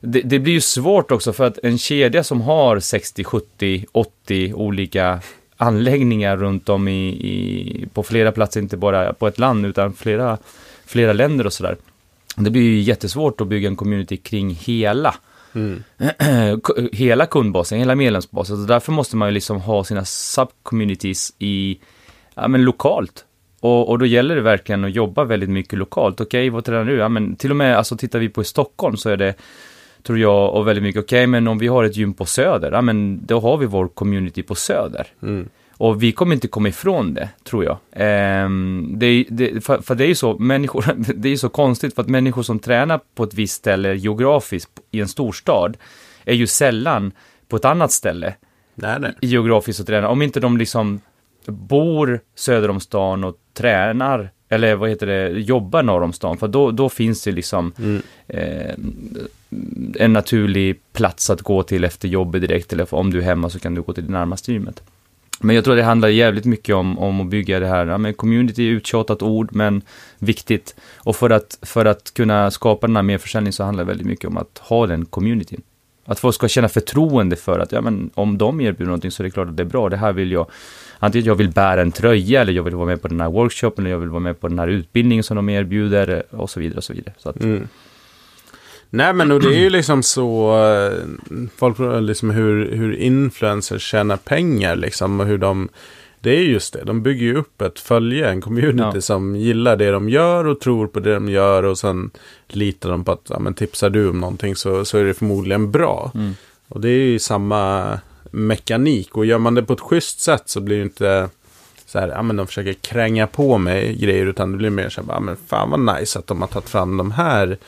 det, det blir ju svårt också för att en kedja som har 60, 70, 80 olika anläggningar runt om i, i, på flera platser, inte bara på ett land utan flera, flera länder och sådär. Det blir ju jättesvårt att bygga en community kring hela
Mm.
hela kundbasen, hela medlemsbasen. Så därför måste man ju liksom ha sina subcommunities i, ja men lokalt. Och, och då gäller det verkligen att jobba väldigt mycket lokalt. Okej, vad tränar du? Ja men till och med, alltså tittar vi på Stockholm så är det, tror jag, och väldigt mycket, okej men om vi har ett gym på Söder, ja men då har vi vår community på Söder.
Mm.
Och vi kommer inte komma ifrån det, tror jag. Ehm, det, det, för, för det är ju så, människor, det är ju så konstigt för att människor som tränar på ett visst ställe geografiskt i en storstad är ju sällan på ett annat ställe
Nej, nej.
geografiskt och tränar. Om inte de liksom bor söder om stan och tränar, eller vad heter det, jobbar norr om stan. För då, då finns det liksom
Mm.
eh, en naturlig plats att gå till efter jobbet direkt. Eller om du är hemma så kan du gå till det närmaste gymmet. Men jag tror det handlar jävligt mycket om, om att bygga det här, ja, men community är uttjatat ord, men viktigt. Och för att, för att kunna skapa den här merförsäljningen så handlar det väldigt mycket om att ha den communityn. Att folk ska känna förtroende för att, ja men om de erbjuder någonting så är det klart att det är bra, det här vill jag, antingen jag vill bära en tröja, eller jag vill vara med på den här workshopen, eller jag vill vara med på den här utbildningen som de erbjuder, eh, och så vidare, och så vidare. Så att,
Mm. Nej men och det är ju liksom så, eh, folk liksom hur, hur influencers tjänar pengar liksom och hur de, det är just det, de bygger ju upp ett följe, en community
Ja.
som gillar det de gör och tror på det de gör och sen litar de på att, ja men tipsar du om någonting så, så är det förmodligen bra.
mm.
Och det är ju samma mekanik och gör man det på ett schysst sätt så blir det inte så här, ja men de försöker kränga på mig grejer utan det blir mer så här, ja men fan vad nice att de har tagit fram de här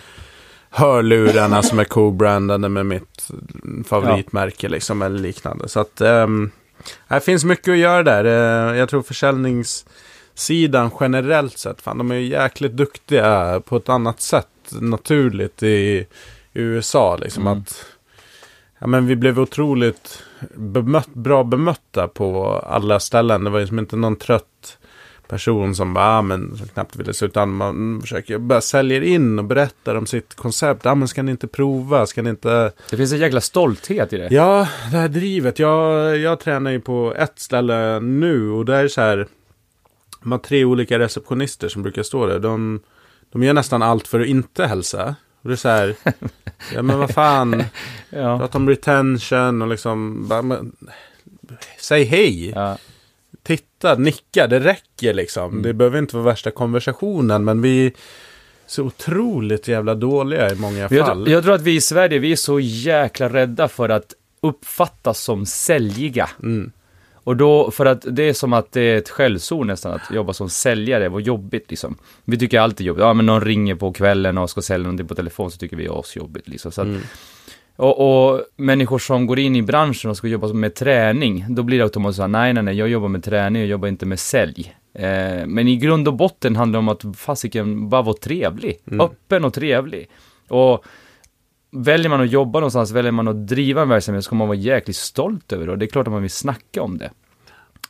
hörlurarna som är co-brandade med mitt favoritmärke liksom eller liknande. Så att um, det finns mycket att göra där. Eh, jag tror försäljningssidan generellt sett, fan de är ju jäkligt duktiga på ett annat sätt naturligt i USA liksom
Mm.
att Ja men vi blev otroligt bemött, bra bemötta på alla ställen. Det var ju som inte någon trött person som bara, ah, men som knappt ville sluta. Utan man försöker bara säljer in och berättar om sitt koncept. Ja ah, men ska ni inte prova? Ska ni inte?
Det finns en jäkla stolthet i det.
Ja, det här drivet. Jag, jag tränar ju på ett ställe nu och där är så här. De har tre olika receptionister som brukar stå där. De, de gör nästan allt för att inte hälsa. Och det är så här. ja men vad fan.
Ja.
Prata om retention och liksom, bara, men, säg hej,
Ja.
Titta, nicka, det räcker liksom.
Mm.
Det behöver inte vara värsta konversationen, men vi är så otroligt jävla dåliga i många
Jag,
fall.
tror- jag tror att vi i Sverige, vi är så jäkla rädda för att uppfattas som säljiga.
Mm.
Och då, för att det är som att det är ett skällsord nästan att jobba som säljare, vad jobbigt liksom. Vi tycker alltid jobbigt, ja men någon ringer på kvällen och ska sälja någonting på telefon så tycker vi är asjobbigt liksom. Så att,
Mm.
Och, och människor som går in i branschen och ska jobba med träning, då blir det automatiskt så här, nej nej nej, jag jobbar med träning, jag jobbar inte med sälj. Eh, men i grund och botten handlar det om att fasiken bara vara trevlig.
Mm.
Öppen och trevlig. Och väljer man att jobba någonstans, väljer man att driva en verksamhet så ska man vara jäkligt stolt över det. Och det är klart att man vill snacka om det.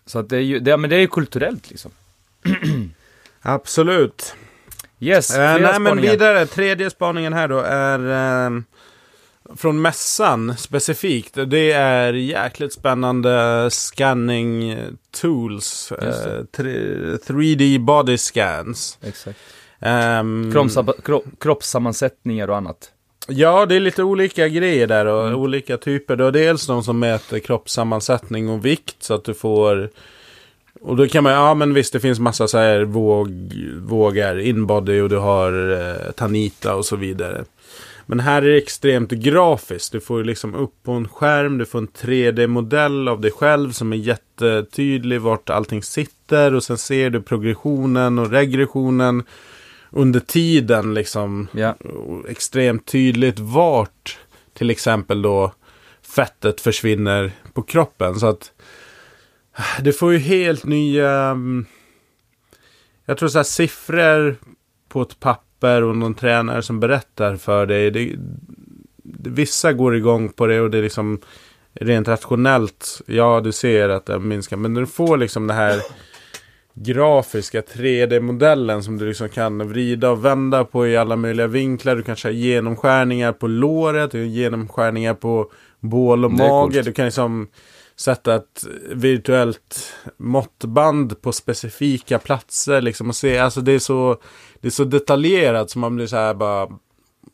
Så att det är ju, det, men det är ju kulturellt liksom.
Absolut.
Yes,
Eh, nej men vidare, tredje spaningen här då är eh, från mässan specifikt. Det är jäkligt spännande scanning tools. Eh, tre- 3D body scans.
Exakt. Kro- kroppssammansättningar och annat.
Ja, det är lite olika grejer där och
Mm.
olika typer. Då. Dels de som mäter kroppssammansättning och vikt så att du får... Och då kan man, ja men visst det finns massa så här våg, vågar, inbody och du har eh, Tanita och så vidare. Men här är det extremt grafiskt. Du får liksom upp på en skärm, du får en 3D-modell av dig själv som är jättetydlig vart allting sitter. Och sen ser du progressionen och regressionen under tiden liksom och extremt tydligt vart till exempel då fettet försvinner på kroppen. Så att det får ju helt nya... mm, Jag tror så här siffror på ett papper och någon tränare som berättar för dig. Det, vissa går igång på det och det är liksom rent rationellt. Ja, du ser att det minskar. Men när du får liksom det här grafiska 3D-modellen som du liksom kan vrida och vända på i alla möjliga vinklar. Du kanske har genomskärningar på låret, genomskärningar på bål och mage. Du kan liksom sätta ett virtuellt måttband på specifika platser liksom och se. Alltså det är så, det är så detaljerat som man blir så här bara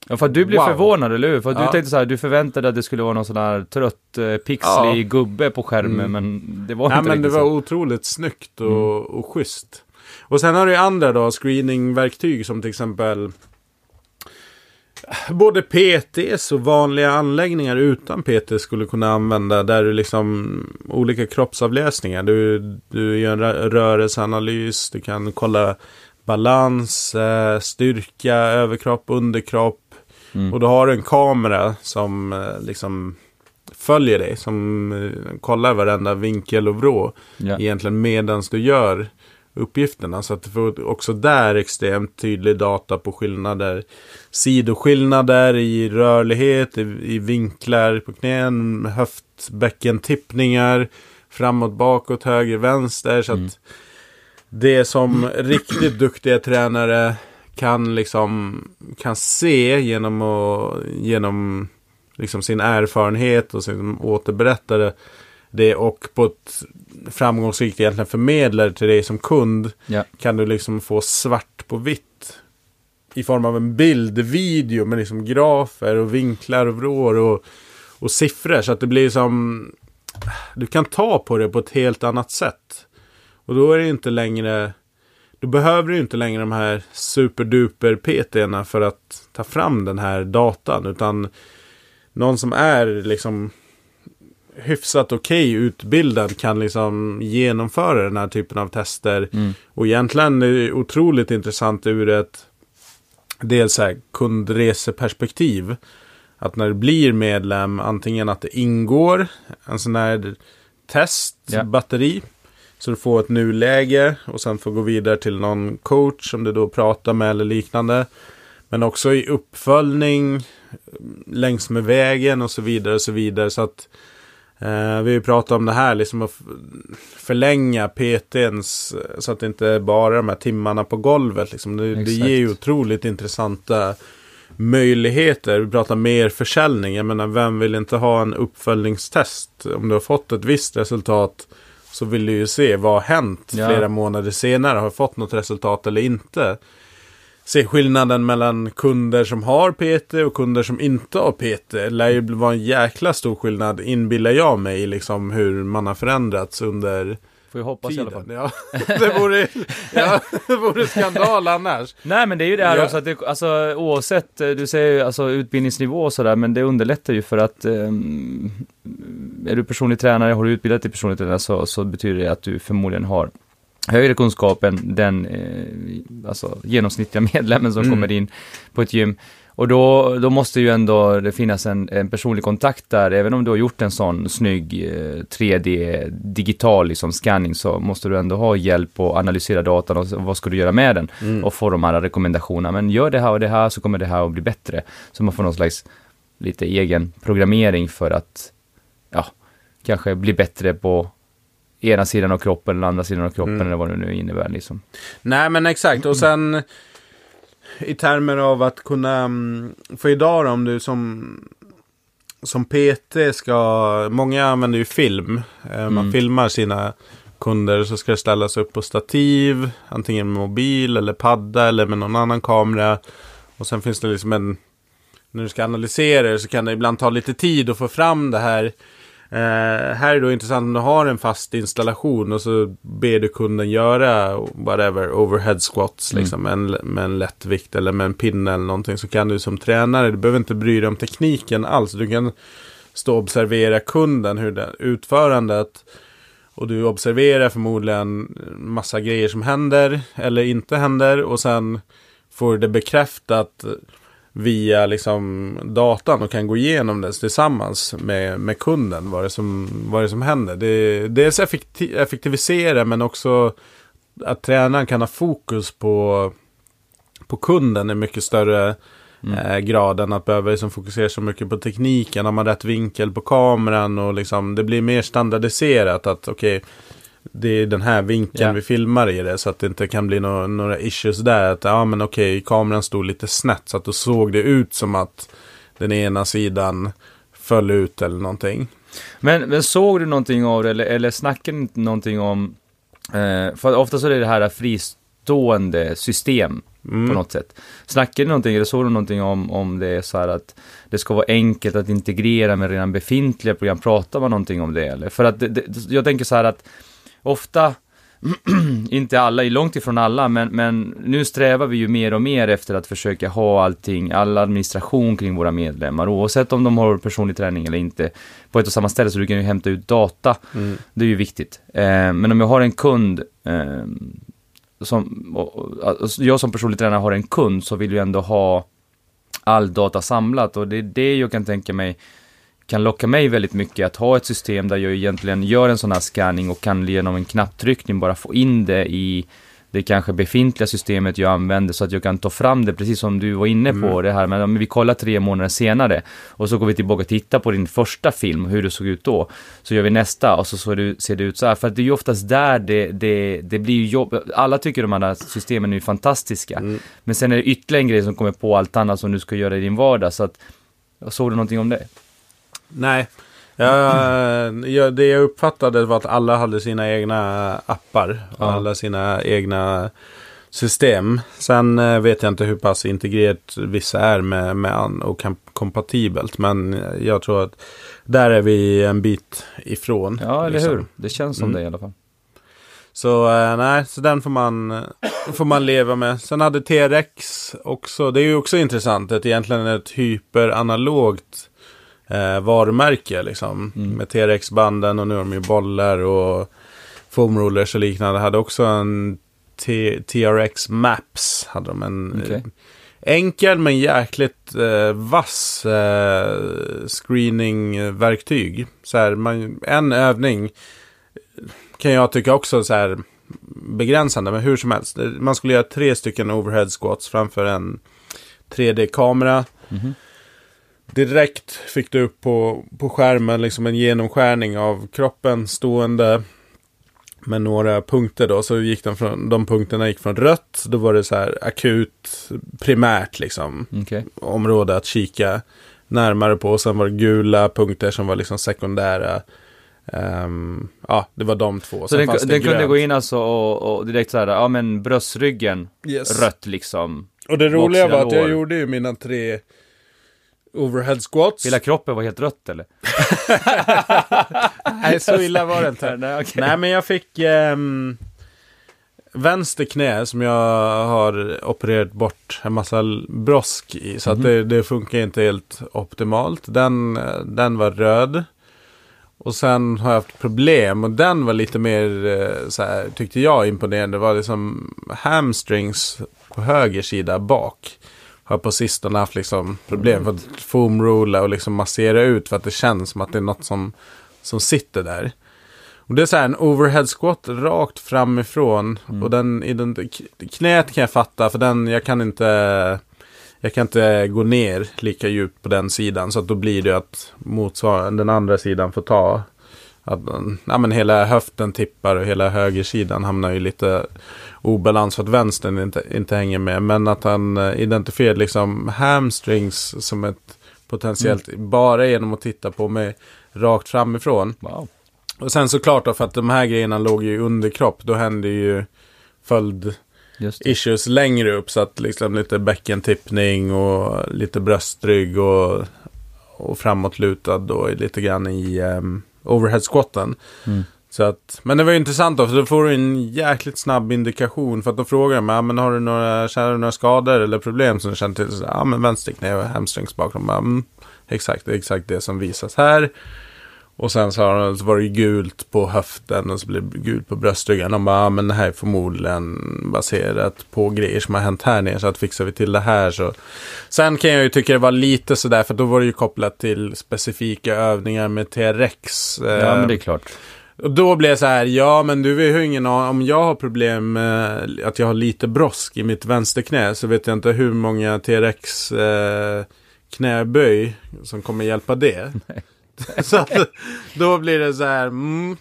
ja för att du blev
Wow.
förvånad, eller hur? För att du
Ja.
tänkte så här, du förväntade dig att det skulle vara någon sån här trött, eh, pixlig
Ja.
gubbe på skärmen,
Mm.
men det var
Nej
inte
men det
riktigt
var
så.
otroligt snyggt och, och schysst. Och sen har du ju andra då, screeningverktyg som till exempel Både PTs och vanliga anläggningar utan PT skulle kunna använda där du liksom olika kroppsavläsningar. Du, du gör en rö- rörelseanalys, du kan kolla balans, eh, styrka, överkropp, underkropp.
Mm.
Och då har du en kamera som eh, liksom följer dig, som eh, kollar varenda vinkel och vrå
Ja.
egentligen medans du gör uppgifterna. Så att du får också där extremt tydlig data på skillnader. Sidoskillnader i rörlighet, i, i vinklar på knän, höftbäckentippningar, framåt, bakåt, höger, vänster. Så
Mm.
att det som riktigt duktiga tränare kan liksom kan se genom, att, genom liksom sin erfarenhet och sin återberättare det och på ett framgångsrikt egentligen förmedlar till dig som kund
Ja.
kan du liksom få svart på vitt i form av en bildvideo med liksom grafer och vinklar och vrår och, och siffror så att det blir som du kan ta på det på ett helt annat sätt. Och då är det inte längre då behöver du inte längre de här superduper PT'na för att ta fram den här datan utan någon som är liksom hyfsat okej utbildad kan liksom genomföra den här typen av tester.
Mm.
Och egentligen är det otroligt intressant ur ett dels så här kundreseperspektiv. Att när du blir medlem, antingen att det ingår en sån här testbatteri. Så du får ett nuläge och sen får gå vidare till någon coach som du då pratar med eller liknande. Men också i uppföljning längs med vägen och så vidare och så vidare. Så att eh, vi pratat om det här, liksom att förlänga PTns så att det inte är bara de här timmarna på golvet. Liksom. Det, det ger ju otroligt intressanta möjligheter. Vi pratar mer försäljning. Jag menar, vem vill inte ha en uppföljningstest? Om du har fått ett visst resultat så vill du ju se vad har hänt
Ja.
flera månader senare. Har jag fått något resultat eller inte? Se skillnaden mellan kunder som har PT och kunder som inte har PT. Det lär ju vara en jäkla stor skillnad, inbillar jag mig, liksom hur man har förändrats under
Får jag hoppas i alla fall.
tiden. Ja, det vore, ja, det vore skandal annars.
Nej men det är ju det här
Ja.
också att det, alltså oavsett, eh, du säger ju alltså utbildningsnivå och sådär, men det underlättar ju för att ehm, är du personlig tränare, har du utbildat dig personlig tränare så, så betyder det att du förmodligen har högre kunskap än den eh, alltså, genomsnittliga medlemmen som
Mm.
kommer in på ett gym. Och då, då måste ju ändå det finnas en, en personlig kontakt där, även om du har gjort en sån snygg eh, 3D digital liksom scanning så måste du ändå ha hjälp att analysera datan och vad ska du göra med den
Mm.
och få de här rekommendationerna. Men gör det här och det här så kommer det här att bli bättre. Så man får någon slags lite egen programmering för att, ja, kanske bli bättre på ena sidan av kroppen eller andra sidan av kroppen
Mm.
eller vad det nu innebär liksom.
Nej men exakt och sen i termer av att kunna, mm, för idag då, om du som, som PT ska, många använder ju film. Eh, Man
Mm.
filmar sina kunder så ska det ställas upp på stativ, antingen med mobil eller padda eller med någon annan kamera. Och sen finns det liksom en, när du ska analysera det så kan det ibland ta lite tid att få fram det här. Eh, här är det då intressant om du har en fast installation och så ber du kunden göra whatever, overhead squats
Mm.
liksom, med, en, med en lätt vikt eller med en pinne eller någonting. Så kan du som tränare, du behöver inte bry dig om tekniken alls. Du kan stå och observera kunden, hur det utförandet. Och du observerar förmodligen massa grejer som händer eller inte händer. Och sen får det bekräftat via liksom datan och kan gå igenom det tillsammans med, med kunden. Vad det som, vad det som händer. Det, dels effekti effektivisera men också att tränaren kan ha fokus på, på kunden i mycket större
Mm.
eh, grad än att behöva liksom fokusera så mycket på tekniken. Har man rätt vinkel på kameran och liksom det blir mer standardiserat att okej det är den här vinkeln
Ja.
vi filmar i det så att det inte kan bli nå- några issues där. Att ja men okej kameran stod lite snett så att då såg det ut som att den ena sidan föll ut eller någonting.
Men, men såg du någonting av det eller, eller snackade ni någonting om, eh, för ofta så är det det här fristående system
Mm.
på något sätt. Snackade ni någonting eller såg du någonting om, om det är så här att det ska vara enkelt att integrera med redan befintliga program? Pratar man någonting om det eller? För att det, det, jag tänker så här att ofta, inte alla, långt ifrån alla, men, men nu strävar vi ju mer och mer efter att försöka ha allting, all administration kring våra medlemmar, oavsett om de har personlig träning eller inte, på ett och samma ställe, så du kan ju hämta ut data.
Mm.
Det är ju viktigt. Eh, men om jag har en kund, eh, som, alltså, jag som personlig tränare har en kund, så vill ju ändå ha all data samlat och det är det jag kan tänka mig kan locka mig väldigt mycket att ha ett system där jag egentligen gör en sån här scanning och kan genom en knapptryckning bara få in det i det kanske befintliga systemet jag använder så att jag kan ta fram det, precis som du var inne på
Mm.
det här med, om vi kollar tre månader senare och så går vi tillbaka och tittar på din första film, hur det såg ut då. Så gör vi nästa och så, så det, ser det ut så här, för att det är ju oftast där det, det, det blir ju jobb, alla tycker de här systemen är fantastiska,
Mm.
men sen är det ytterligare en grej som kommer på allt annat som du ska göra i din vardag, så att, såg du någonting om det?
Nej. Jag, jag, det jag uppfattade var att alla hade sina egna appar. Och
Ja.
alla sina egna system. Sen eh, vet jag inte hur pass integrerat vissa är med, med an, och kompatibelt. Men jag tror att där är vi en bit ifrån.
Ja, eller
liksom.
hur? Det känns som
Mm.
det i alla fall.
Så eh, nej, så den får man, får man leva med. Sen hade T-Rex också, det är ju också intressant, att egentligen ett hyperanalogt eh, varumärke liksom.
Mm.
Med T-Rex-banden och nu har de ju bollar och foam rollers och liknande. Hade också en T- TRX Maps, hade de en eh,
Okej.
enkel men jäkligt eh, vass eh, screening-verktyg. Så här, man, en övning kan jag tycka också så här begränsande, men hur som helst. Man skulle göra tre stycken overhead squats framför en 3D-kamera.
Mhm.
Direkt fick du upp på, på skärmen liksom en genomskärning av kroppen stående med några punkter då. Så gick de, från, de punkterna gick från rött, då var det så här akut primärt liksom
Okej.
område att kika närmare på. Sen var det gula punkter som var liksom sekundära. Ehm, ja, det var de två.
Så den, den kunde gå in alltså och, och direkt så här, ja men bröstryggen,
Yes.
rött liksom.
Och det roliga var att jag
lår.
gjorde ju mina tre overhead squats.
Hela kroppen var helt rött eller?
Nej, så illa var det inte.
Nej, okej.
Nej, men jag fick ehm, vänster knä som jag har opererat bort en massa brosk i. Så
Mhm.
att det, det funkar inte helt optimalt. Den, den var röd. Och sen har jag haft problem och den var lite mer, eh, så här, tyckte jag imponerande. Det var liksom hamstrings på höger sida bak. Har på sistone haft liksom problem för att foamrolla och liksom massera ut för att det känns som att det är något som, som sitter där. Och det är så här en overhead squat rakt framifrån.
Mm.
Och den, i den, knät kan jag fatta för den, jag kan inte jag kan inte gå ner lika djupt på den sidan. Så att då blir det att motsvarande den andra sidan får ta. Att ja, men hela höften tippar och hela högersidan hamnar ju lite obalans för att vänstern inte, inte hänger med. Men att han eh, identifierade liksom hamstrings som ett potentiellt, bara genom att titta på mig rakt framifrån.
Wow.
Och sen såklart då, för att de här grejerna låg ju i underkropp, då hände ju följd issues längre upp. Så att liksom lite bäckentippning och lite bröstrygg och, och framåtlutad då lite grann i um, overhead squatten.
Mm.
Så att, men det var ju intressant då, för då får du en jäkligt snabb indikation. För att då frågar de, ja, men har du några, känner du några skador eller problem som du känner till? Så, ja, men vänsterknä och hamstrings bakom. Bara, mm, exakt, det är exakt det som visas här. Och sen så, har, de- så var det gult på höften och så blev det gult på bröstryggen. De bara, ja, men det här är förmodligen baserat på grejer som har hänt här nere. Så att fixar vi till det här så. Sen kan jag ju tycka det var lite sådär, för då var det ju kopplat till specifika övningar med TRX.
Ja,
eh,
men det är klart.
och då blev jag så här, ja men du vet ju ingen aning, om jag har problem med att jag har lite brosk i mitt vänsterknä så vet jag inte hur många TRX eh, knäböj som kommer hjälpa det. så att, då blir det så här, mm.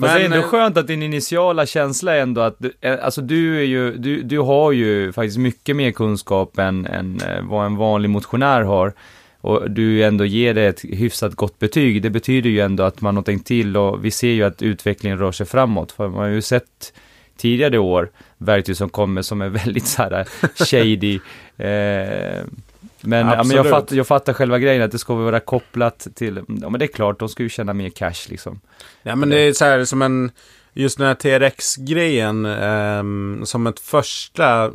Fast det är ändå
eh,
skönt att din initiala känsla är ändå att, eh, alltså du är ju, du, du har ju faktiskt mycket mer kunskap än, än eh, vad en vanlig motionär har. Och du ändå ger det ett hyfsat gott betyg. Det betyder ju ändå att man har tänkt till och vi ser ju att utvecklingen rör sig framåt. För man har ju sett tidigare år verktyg som kommer som är väldigt så här shady. Eh, men, ja, men jag, fattar, jag fattar själva grejen att det ska vara kopplat till, ja men det är klart, de ska ju tjäna mer cash liksom.
Ja men det är så här som en, just den här TRX-grejen ehm, som ett första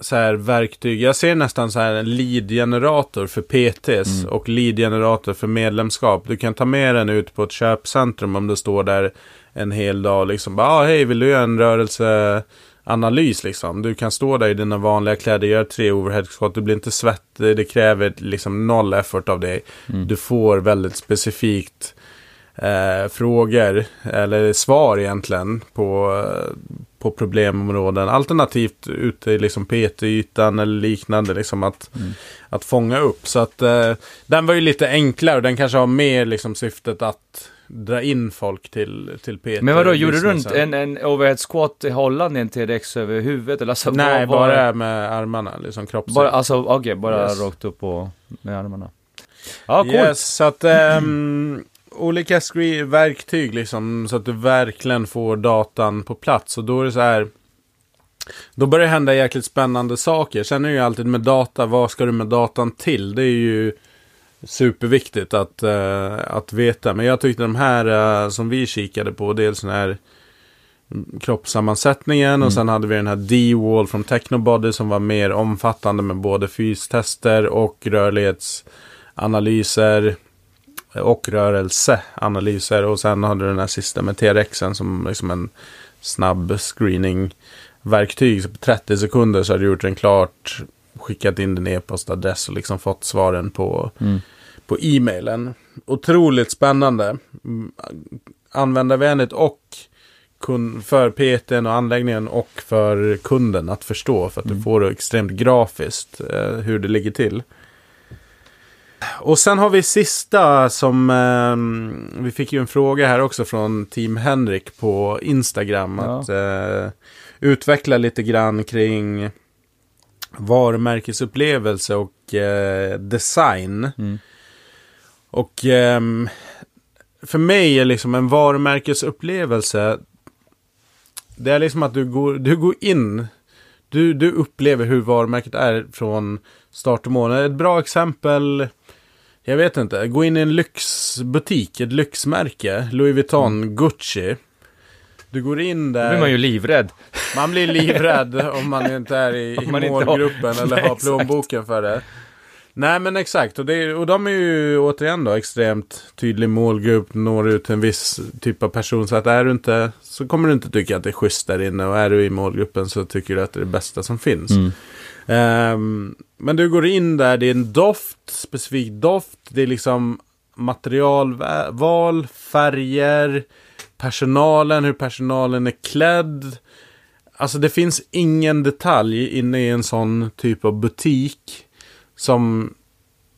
så här verktyg. Jag ser nästan så här en lead-generator för PTs
Mm.
och lead-generator för medlemskap. Du kan ta med den ut på ett köpcentrum om du står där en hel dag liksom bara, ah, hej vill du göra en rörelseanalys liksom. Du kan stå där i dina vanliga kläder, göra tre overhead squat, du blir inte svettig, det kräver liksom noll effort av dig.
Mm.
Du får väldigt specifikt eh, frågor, eller svar egentligen, på, på problemområden. Alternativt ute i liksom PT-ytan eller liknande, liksom att,
Mm.
att fånga upp. Så att eh, den var ju lite enklare och den kanske har mer liksom syftet att dra in folk till, till PT.
Men vadå, gjorde du inte en, en overhead squat i Holland en TRX över huvudet? Eller alltså,
Nej, bara
det?
med armarna, liksom kroppsvikt.
Bara, alltså, okej, bara
Yes.
rakt upp och med armarna. Ja, coolt.
Yes, så att ehm, olika verktyg liksom så att du verkligen får datan på plats. Och då är det så här. Då börjar det hända jäkligt spännande saker. Sen är det ju alltid med data, vad ska du med datan till? Det är ju superviktigt att, eh, att veta. Men jag tyckte de här eh, som vi kikade på, dels den här mm, kroppssammansättningen
Mm.
och sen hade vi den här D-wall från Technobody som var mer omfattande med både fystester och rörlighetsanalyser och rörelseanalyser och sen hade du den här sista med TRXen som liksom en snabb screening verktyg. Så på 30 sekunder så har du gjort den klart, skickat in din e-postadress och liksom fått svaren på,
Mm.
på e-mailen. Otroligt spännande. Mm, Användarvänligt och för PTn och anläggningen och för kunden att förstå. För att du får det extremt grafiskt eh, hur det ligger till. Och sen har vi sista som eh, vi fick ju en fråga här också från Team Henrik på Instagram.
Ja.
Att eh, utveckla lite grann kring varumärkesupplevelse och eh, design.
Mm.
Och ehm, för mig är liksom en varumärkesupplevelse det är liksom att du går, du går in du, du upplever hur varumärket är från start och mål. Ett bra exempel jag vet inte, gå in i en lyxbutik, ett lyxmärke, Louis Vuitton, Gucci. Du går in
Då
där.
blir man ju livrädd.
Man blir livrädd om man inte är i, i
inte har-
målgruppen eller
Nej,
har
exakt.
plånboken för det. Nej men exakt, och, det, och de är ju återigen då extremt tydlig målgrupp, når ut till en viss typ av person. Så att är du inte, så kommer du inte tycka att det är schysst där inne. Och är du i målgruppen så tycker du att det är det bästa som finns.
Mm.
Ehm, men du går in där, det är en doft, specifik doft. Det är liksom materialval, färger, personalen, hur personalen är klädd. Alltså det finns ingen detalj inne i en sån typ av butik som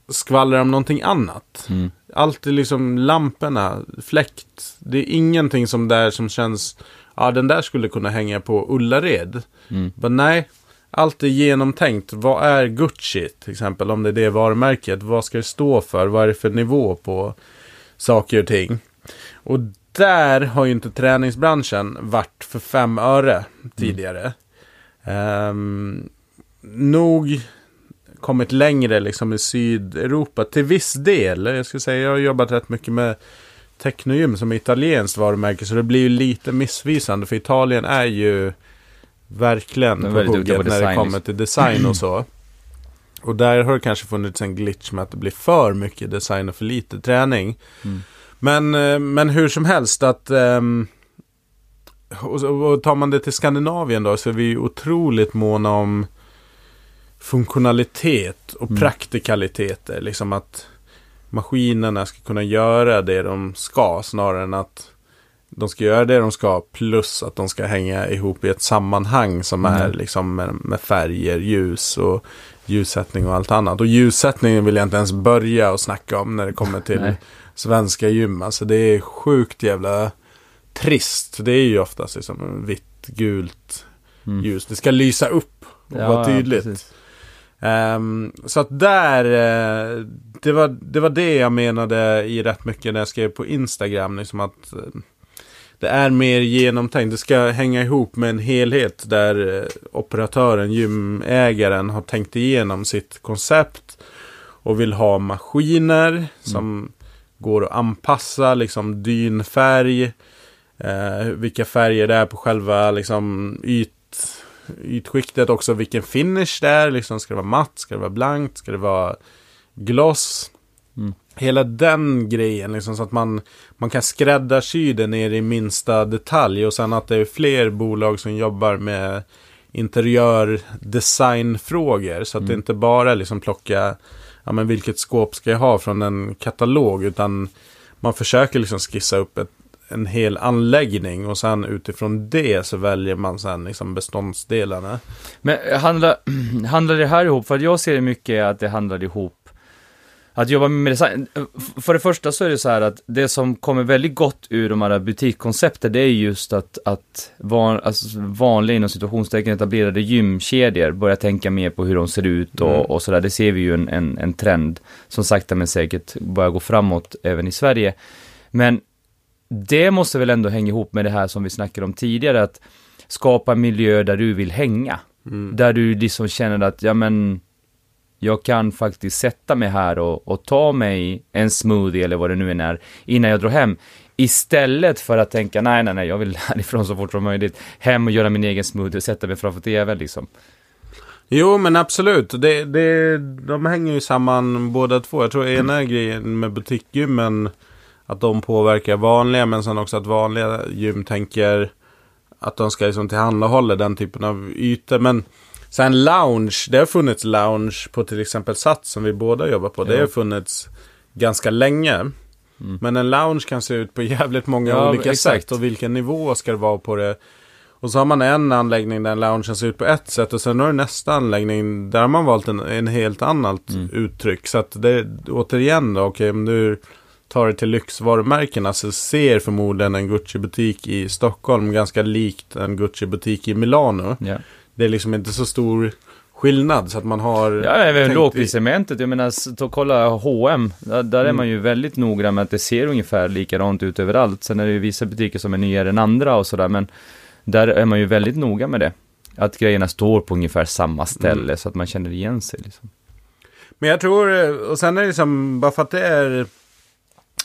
skvallrar om någonting annat.
Mm.
Allt är liksom lamporna, fläkt. Det är ingenting som där som känns, ja den där skulle kunna hänga på Ullared.
Mm.
Men nej, allt är genomtänkt. Vad är Gucci till exempel, om det är det varumärket? Vad ska det stå för? Vad är det för nivå på saker och ting? Och där har ju inte träningsbranschen varit för fem öre tidigare. Ehm, nog kommit längre liksom i Sydeuropa till viss del. Jag skulle säga jag har jobbat rätt mycket med Technogym som är italienskt varumärke så det blir ju lite missvisande för Italien är ju verkligen på hugget när det kommer till design och så. Och där har det kanske funnits en glitch med att det blir för mycket design och för lite träning.
Mm.
Men, eh, men hur som helst att ehm, och, och tar man det till Skandinavien då så är vi otroligt måna om funktionalitet och
Mm.
praktikaliteter. Liksom att maskinerna ska kunna göra det de ska snarare än att de ska göra det de ska plus att de ska hänga ihop i ett sammanhang som
Mm.
är liksom med, med färger, ljus och ljussättning och allt annat. Och ljussättningen vill jag inte ens börja och snacka om när det kommer till. Svenska gym. Alltså det är sjukt jävla trist. Det är ju oftast liksom vitt, gult
Mm.
ljus. Det ska lysa upp och
Ja,
vara tydligt.
precis.
Ehm, så att där, eh, det, var, det var det jag menade i rätt mycket när jag skrev på Instagram. Liksom att eh, det är mer genomtänkt. Det ska hänga ihop med en helhet där eh, operatören, gymägaren har tänkt igenom sitt koncept. Och vill ha maskiner som går att anpassa, liksom dynfärg. Eh, vilka färger det är på själva liksom, yt, ytskiktet också. Vilken finish det är. Liksom, ska det vara matt? Ska det vara blankt? Ska det vara gloss?
Mm.
Hela den grejen. Liksom, så att man, man kan skräddarsy det ner i minsta detalj. Och sen att det är fler bolag som jobbar med interiördesignfrågor. Så att det
Mm.
inte bara liksom plocka ja, men vilket skåp ska jag ha från en katalog. Utan man försöker liksom skissa upp ett, en hel anläggning. Och sen utifrån det så väljer man sen liksom beståndsdelarna.
Men eh, handlar, handlar det här ihop? För att jag ser det mycket att det handlar ihop att jobba med design. För det första så är det så här att det som kommer väldigt gott ur de här butikkoncepten, det är just att, att van, alltså vanliga inom situationstecken etablerade gymkedjor börjar tänka mer på hur de ser ut och,
Mm.
och sådär. Det ser vi ju en, en, en trend som sakta men säkert börjar gå framåt även i Sverige. Men det måste väl ändå hänga ihop med det här som vi snackade om tidigare, att skapa en miljö där du vill hänga.
Mm.
Där du liksom känner att, ja men, jag kan faktiskt sätta mig här och, och ta mig en smoothie eller vad det nu än är, innan jag drar hem. Istället för att tänka, nej, nej, nej, jag vill härifrån så fort som möjligt, hem och göra min egen smoothie och sätta mig framför tvn liksom.
Jo, men absolut. Det, det, de hänger ju samman båda två. Jag tror ena grejen med butikgymmen, att de påverkar vanliga, men sen också att vanliga gym tänker att de ska liksom tillhandahålla den typen av ytor. Men sen lounge, det har funnits lounge på till exempel Sats som vi båda jobbar på. Det
Ja.
har funnits ganska länge.
Mm.
Men en lounge kan se ut på jävligt många
Ja,
olika
exakt.
sätt. Och vilken nivå ska det vara på det? Och så har man en anläggning där loungen ser ut på ett sätt och sen har du nästa anläggning där har man valt en, en helt annat
Mm.
uttryck. Så att det återigen då, okej om du tar det till lyxvarumärkena så ser förmodligen en Gucci-butik i Stockholm ganska likt en Gucci-butik i Milano.
Ja,
Det är liksom inte så stor skillnad så att man har...
ja även lågpriscementet, jag menar, ta kolla H&M där, där är
Mm.
man ju väldigt noggrann med att det ser ungefär likadant ut överallt. Sen är det ju vissa butiker som är nyare än andra och sådär, men där är man ju väldigt noga med det. Att grejerna står på ungefär samma ställe
Mm.
så att man känner igen sig liksom.
Men jag tror, eh, och sen är det liksom, bara för att det är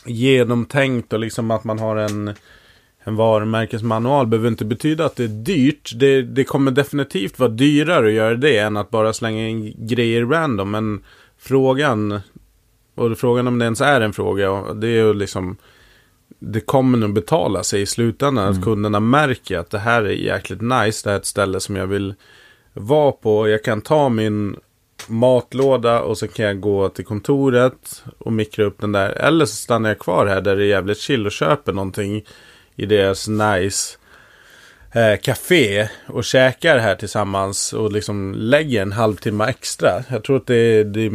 genomtänkt och liksom att man har en, en varumärkesmanual behöver inte betyda att det är dyrt. Det, det kommer definitivt vara dyrare att göra det än att bara slänga in grejer random. Men frågan, och frågan om det ens är en fråga, det är ju liksom det kommer nog betala sig i slutändan.
Mm.
Att kunderna märker att det här är jäkligt nice. Det här är ett ställe som jag vill vara på. Jag kan ta min matlåda och så kan jag gå till kontoret och mikra upp den där. Eller så stannar jag kvar här där det är jävligt chill och köper någonting i deras nice eh, café och käkar här tillsammans och liksom lägger en halvtimme extra. Jag tror att det är, det är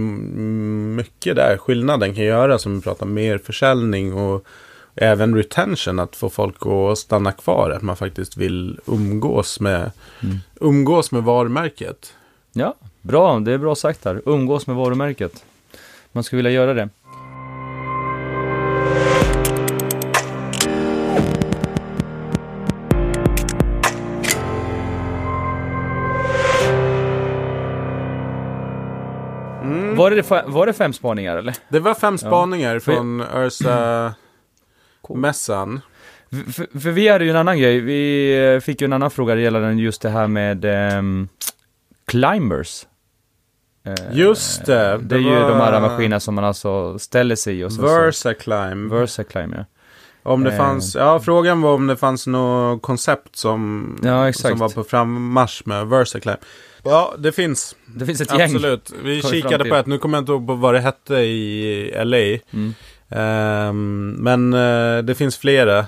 mycket där skillnaden kan göra som vi pratar mer försäljning och även retention att få folk att stanna kvar. Att man faktiskt vill umgås med, umgås med varumärket.
Ja, bra. Det är bra sagt här. Umgås med varumärket. Man skulle vilja göra det. Var, det, var det fem spaningar eller?
Det var fem spaningar från Ursa
Cool.
mässan.
För, för, vi hade ju en annan grej. Vi eh, fick ju en annan fråga gällande just det här med ehm, climbers. Eh,
Just det,
Det, är ju
var-
de här maskinerna som man alltså ställer sig i och så,
Versa Climb.
så Versa climb, ja.
Om det
Eh.
fanns, ja frågan var om det fanns något koncept som,
Ja,
som var på frammarsch med Versa Climb. Ja, det finns.
Det finns ett gäng.
Absolut. Vi kikade på ett, nu kommer jag inte ihåg vad det hette i LA.
Mm.
Ehm, men eh, det finns flera. Eh,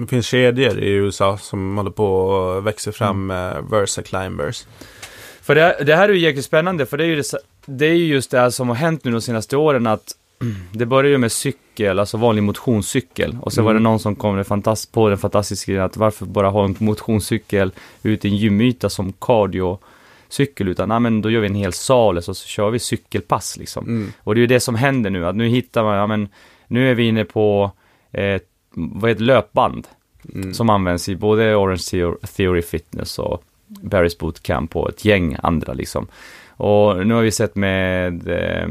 Det finns kedjor i USA som håller på och växer fram
Mm.
med Versa Climbers.
För det, det här är ju jäkligt spännande, för det är ju, det, det är ju just det här som har hänt nu de senaste åren att det började ju med cykel, alltså vanlig motionscykel. Och så var det
Mm.
någon som kom fantast, på den fantastiska grejen att varför bara ha en motionscykel ute i en gymyta som cardio-cykel, utan nej, men då gör vi en hel sal och så kör vi cykelpass liksom.
Mm.
Och det är ju det som händer nu, att nu hittar man, ja men, nu är vi inne på, eh, vad heter löpband.
Mm.
Som används i både Orange Theo- Theory Fitness och Barry's Bootcamp och ett gäng andra liksom. Och nu har vi sett med, eh,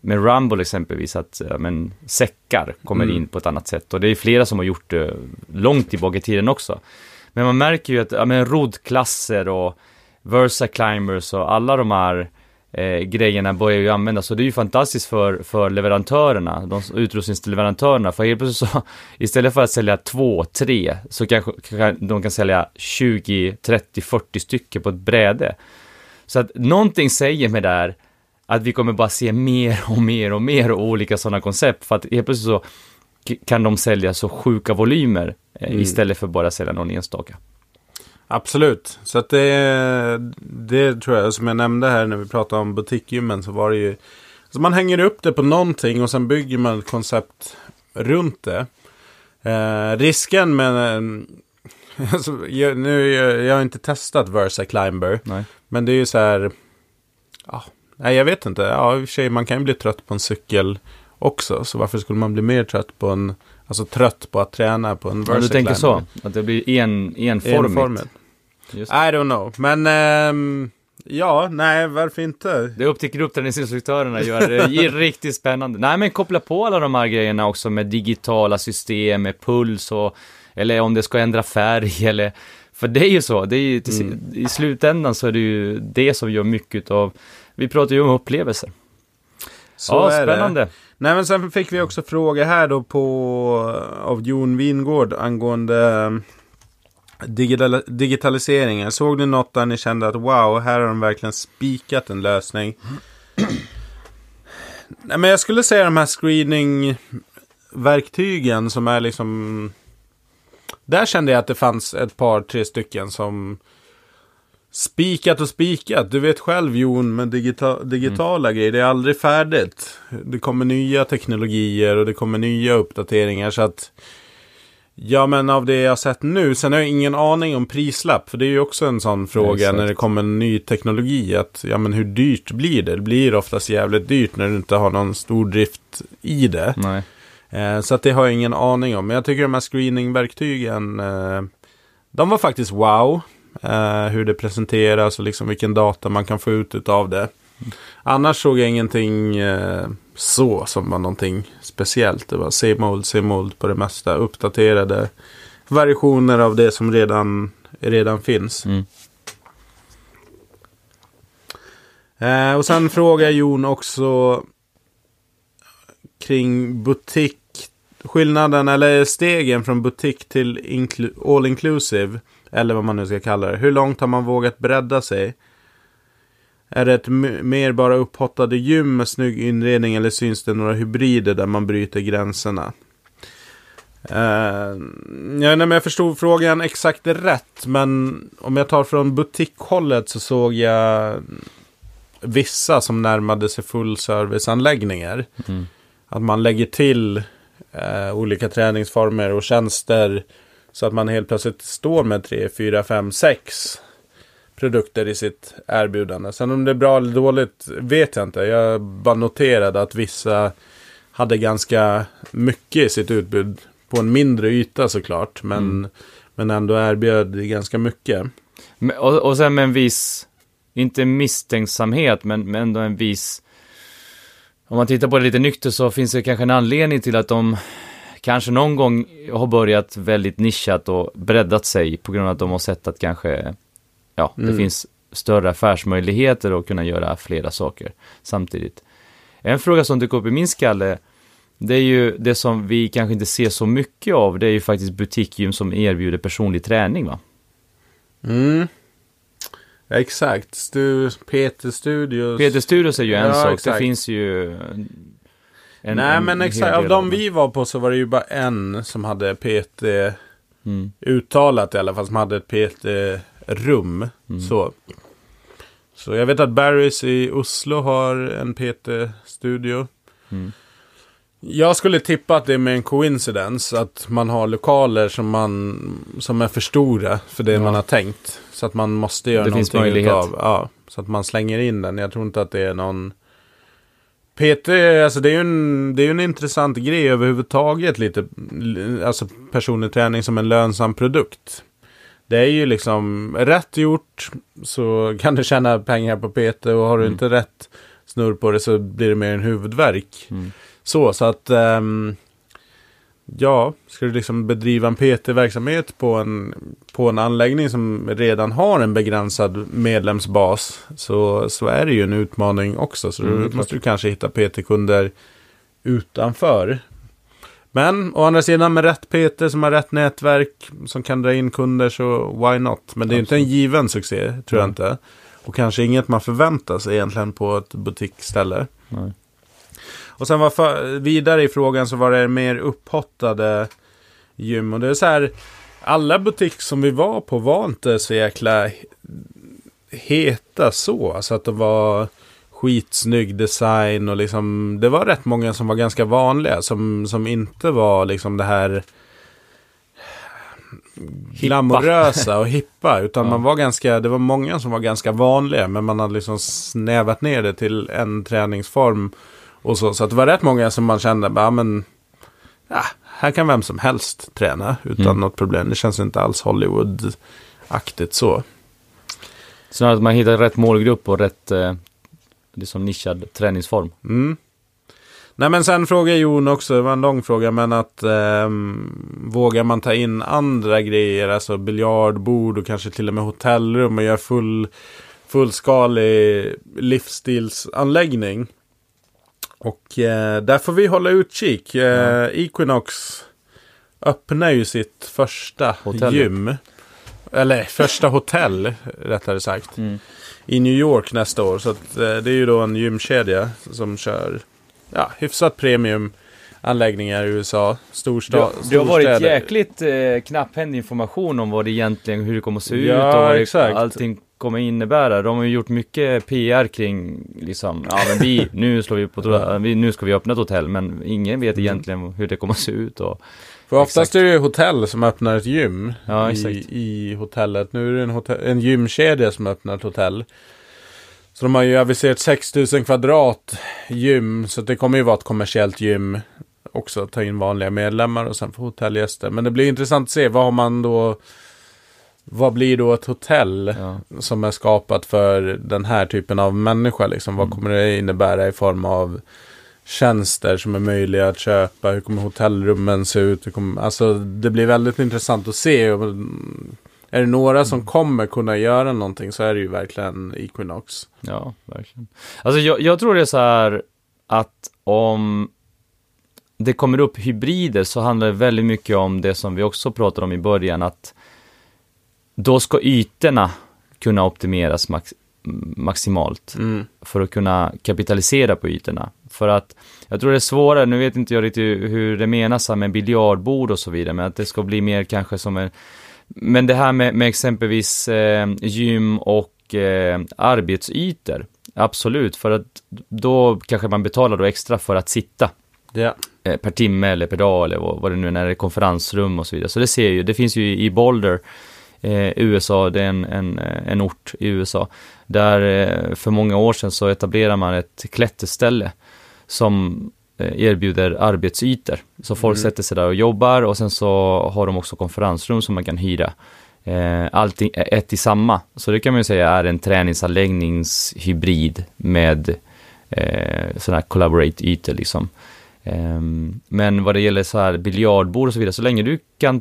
med Rumble exempelvis att ja, men, säckar kommer
Mm.
in på ett annat sätt. Och det är flera som har gjort det långt tillbaka i tiden också. Men man märker ju att ja, men, roddklasser och Versa Climbers och alla de här eh, grejerna börjar ju användas. Och det är ju fantastiskt för, för leverantörerna, de utrustningsleverantörerna. För helt plötsligt så, istället för att sälja två, tre, så kanske kan, de kan sälja 20, 30, 40 stycken på ett bräde. Så att någonting säger det här att vi kommer bara se mer och mer och mer och olika sådana koncept. För att helt plötsligt så kan de sälja så sjuka volymer eh,
Mm.
istället för bara sälja någon enstaka.
Absolut. Så att det, det tror jag, som jag nämnde här när vi pratade om butikgymmen så var det ju... Så man hänger upp det på någonting och sen bygger man ett koncept runt det. Eh, risken med... en- Alltså, jag, nu, jag, jag har inte testat Versa Climber.
Nej.
Men det är ju så här... Ja, nej, jag vet inte. Ja, i och för sig, man kan ju bli trött på en cykel också. Så varför skulle man bli mer trött på en... Alltså trött på att träna på en Versa
Ja, du tänker
Climber?
så? Att det blir en, enformigt?
Enformigt.
Just.
I don't know. Men ehm, ja, nej, varför inte?
Det är upp till gruppträningsinstruktörerna göra det. Det är riktigt spännande. Nej, men koppla på alla de här grejerna också med digitala system, med puls och, eller om det ska ändra färg eller, för det är ju så, det är ju, till,
Mm.
i slutändan så är det ju det som gör mycket av, vi pratar ju om upplevelser.
Så
ja,
är det.
spännande.
Nej, men sen fick vi också fråga här då på av Jon Wingård angående digital, digitaliseringen. Såg ni något där ni kände att wow, här har de verkligen spikat en lösning? Nej, men jag skulle säga de här screening-verktygen som är liksom... Där kände jag att det fanns ett par, tre stycken som spikat och spikat. Du vet själv Jon med digita- digitala grejer. Det är aldrig färdigt. Det kommer nya teknologier och det kommer nya uppdateringar. Så att Ja men av det jag har sett nu. Sen har jag ingen aning om prislapp. För det är ju också en sån fråga
exakt.
när det kommer en ny teknologi. Att ja men hur dyrt blir det? Det blir oftast jävligt dyrt när du inte har någon stor drift i det.
Nej.
Eh, så att det har jag ingen aning om. Men jag tycker de här screeningverktygen, eh, de var faktiskt wow. Eh, hur det presenteras och liksom vilken data man kan få ut av det. Annars såg jag ingenting eh, så som var någonting speciellt. Det var same old, same old på det mesta. Uppdaterade versioner av det som redan, redan finns.
Mm.
Eh, och sen frågar Jon också kring butik. Skillnaden eller stegen från butik till all inclusive. Eller vad man nu ska kalla det. Hur långt har man vågat bredda sig? Är det ett mer bara upphottade gym med snygg inredning eller syns det några hybrider där man bryter gränserna? Uh, ja, nej, men jag förstod frågan exakt rätt. Men om jag tar från butikhållet så såg jag vissa som närmade sig fullserviceanläggningar.
Mm.
Att man lägger till eh, olika träningsformer och tjänster. Så att man helt plötsligt står med 3, 4, 5, 6 produkter i sitt erbjudande. Sen om det är bra eller dåligt vet jag inte. Jag bara noterade att vissa hade ganska mycket i sitt utbud. På en mindre yta såklart. Men,
Mm.
men ändå erbjöd ganska mycket.
Och, och sen med en viss, inte misstänksamhet, men, men ändå en viss... Om man tittar på det lite nyktert så finns det kanske en anledning till att de kanske någon gång har börjat väldigt nischat och breddat sig på grund av att de har sett att kanske, ja, det
Mm.
finns större affärsmöjligheter och kunna göra flera saker samtidigt. En fråga som dyker upp i min skalle, det är ju det som vi kanske inte ser så mycket av, det är ju faktiskt butikgym som erbjuder personlig träning va?
Mm. Exakt. Stu, Peter Studios.
Peter Studios är ju en
Ja,
sak,
exakt.
det finns ju... En,
Nej
en
men exakt. Av de vi var på så var det ju bara en som hade PT
Mm.
uttalat i alla fall. Som hade ett PT-rum.
Mm.
Så. Så jag vet att Barrys i Oslo har en PT-studio.
Mm.
Jag skulle tippa att det är med en coincidence. Att man har lokaler som, man, som är för stora för det
Ja.
man har tänkt. Så att man måste göra
Det finns
någonting
möjlighet.
utav. Ja, så att man slänger in den. Jag tror inte att det är någon... PT, alltså det är ju en, det är en intressant grej överhuvudtaget lite. Alltså personlig träning som en lönsam produkt. Det är ju liksom rätt gjort så kan du tjäna pengar på PT och har du
Mm.
inte rätt snurr på det så blir det mer en huvudvärk.
Mm.
Så, så att ehm, ja, ska du liksom bedriva en PT-verksamhet på en, på en anläggning som redan har en begränsad medlemsbas så, så är det ju en utmaning också. Så
Mm,
då
klart.
måste du kanske hitta PT-kunder utanför. Men å andra sidan med rätt PT som har rätt nätverk som kan dra in kunder så why not? Men det är ju inte en given succé, tror jag
Mm.
inte. Och kanske inget man förväntar sig egentligen på ett butiksställe.
Nej.
Och sen var för, vidare i frågan så var det mer upphottade gym. Och det är så här, alla butiker som vi var på var inte så jäkla he- heta så. Alltså att det var skitsnygg design och liksom, det var rätt många som var ganska vanliga. Som, som inte var liksom det här glamorösa och hippa. Utan
Ja.
man var ganska, det var många som var ganska vanliga. Men man hade liksom snävat ner det till en träningsform. Och så, så att det var rätt många som man kände, bara, men, ja, här kan vem som helst träna utan
Mm.
något problem. Det känns inte alls Hollywood-aktigt så.
Snarare att man hittar rätt målgrupp och rätt eh, liksom nischad träningsform.
Mm. Nej men sen frågar Jon också, det var en lång fråga, men att ehm, vågar man ta in andra grejer, alltså biljardbord och kanske till och med hotellrum och göra full, fullskalig livsstilsanläggning. Och eh, där får vi hålla utkik. Eh,
Ja.
Equinox öppnar ju sitt första
Hotell.
gym. Eller första hotell, rättare sagt
Mm.
I New York nästa år. Så att, eh, det är ju då en gymkedja som kör ja, hyfsat premium anläggningar i USA. Storstad,
Det, det har varit jäkligt eh, knapphändig information om vad det egentligen, hur det kommer att se
Ja,
ut och vad det, allting kommer innebära. De har ju gjort mycket PR kring, liksom, ja men vi, nu slår vi på, vi, nu ska vi öppna ett hotell, men ingen vet egentligen hur det kommer att se ut och,
För oftast
Exakt.
är det ju hotell som öppnar ett gym
Ja,
i, i hotellet. Nu är det en, hotell, en gymkedja som öppnar ett hotell. Så de har ju aviserat 6000 kvadrat gym. Så det kommer ju vara ett kommersiellt gym också. Ta in vanliga medlemmar och sen få hotellgäster. Men det blir intressant att se. Vad har man då... Vad blir då ett hotell?
ja.
som är skapat för den här typen av människa. Liksom. Vad
Mm.
kommer det innebära i form av tjänster som är möjliga att köpa? Hur kommer hotellrummen se ut? Hur kommer, alltså, det blir väldigt intressant att se. Mm, är det några som kommer kunna göra någonting så är det ju verkligen Equinox.
Ja, verkligen. Alltså jag, jag tror det är så här att om det kommer upp hybrider så handlar det väldigt mycket om det som vi också pratade om i början, att då ska ytorna kunna optimeras max maximalt
Mm.
för att kunna kapitalisera på ytorna. För att jag tror det är svårare, nu vet inte jag riktigt hur det menas här med biljardbord och så vidare, men att det ska bli mer kanske som en men det här med, med exempelvis eh, gym och eh, arbetsytor, absolut, för att då kanske man betalar då extra för att sitta
Ja.
eh, per timme eller per dag eller vad, vad det nu är, när det är konferensrum och så vidare. Så det ser ju, det finns ju i Boulder, eh, USA, det är en, en, eh, en ort i USA, där eh, för många år sedan så etablerar man ett klätterställe som eh, erbjuder arbetsytor. Så folk
Mm.
sätter sig där och jobbar och sen så har de också konferensrum som man kan hyra. Eh, allting är ett i samma. Så det kan man ju säga är en träningsanläggningshybrid med eh, sådana här collaborate-ytor liksom. Ehm, men vad det gäller så här biljardbord och så vidare, så länge du kan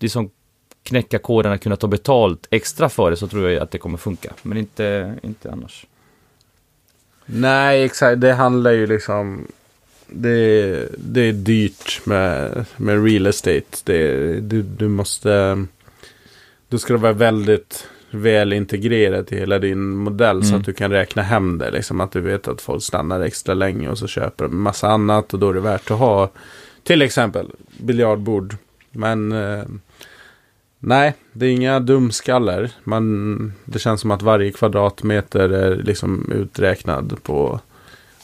liksom knäcka koden att kunna ta betalt extra för det så tror jag att det kommer funka. Men inte, inte annars.
Nej, exakt. Det handlar ju liksom... Det, det är dyrt med, med real estate. Det, du, du måste... Du ska vara väldigt väl integrerat i hela din modell så
Mm.
att du kan räkna hem det. Liksom att du vet att folk stannar extra länge och så köper de massa annat och då är det värt att ha till exempel biljardbord. Men eh, nej, det är inga dumskallar. Man, det känns som att varje kvadratmeter är liksom uträknad på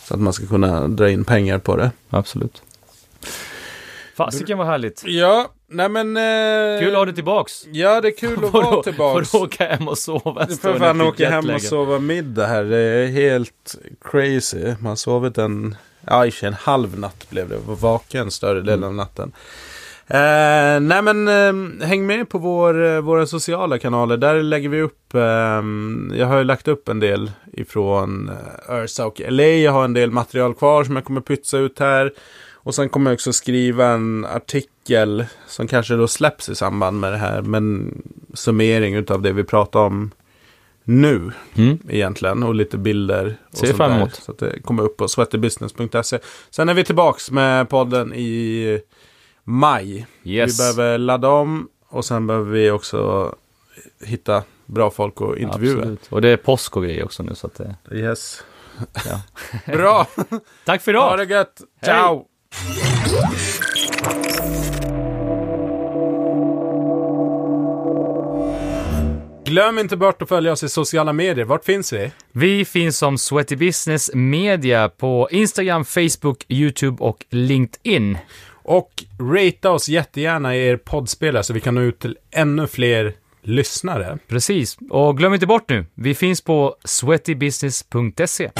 så att man ska kunna dra in pengar på det.
Absolut. Fasiken var härligt.
Ja, nej men... Eh,
Kul att ha dig tillbaks.
Ja, det är kul att vara tillbaks.
Får du åka hem och sova en stund
får fan åka hem och sova middag här. Det är helt crazy. Man har sovit en, ja i en halv natt blev det. Var vaken större delen av natten. Eh, nej men eh, häng med på vår, eh, våra sociala kanaler. Där lägger vi upp, eh, jag har ju lagt upp en del ifrån eh, Ursa och LA. Jag har en del material kvar som jag kommer pytsa ut här. Och sen kommer jag också skriva en artikel som kanske då släpps i samband med det här. Men summering utav det vi pratar om nu
Mm.
egentligen och lite bilder. Och
Ser fram emot.
Så att det kommer upp på sweaterbusiness.se. Sen är vi tillbaks med podden i maj.
Yes.
Vi behöver ladda om och sen behöver vi också hitta bra folk att intervjua.
Absolut. Och det är påsk och grejer också nu så att det...
Yes.
Ja.
Bra!
Tack för
Ha
idag!
det gött!
Hej.
Ciao! Glöm inte bort att följa oss i sociala medier. Vart finns vi?
Vi finns som Sweaty Business Media på Instagram, Facebook, YouTube och LinkedIn.
Och ratea oss jättegärna i er poddspelare så vi kan nå ut till ännu fler lyssnare.
Precis. Och glöm inte bort nu, vi finns på sweatybusiness.se.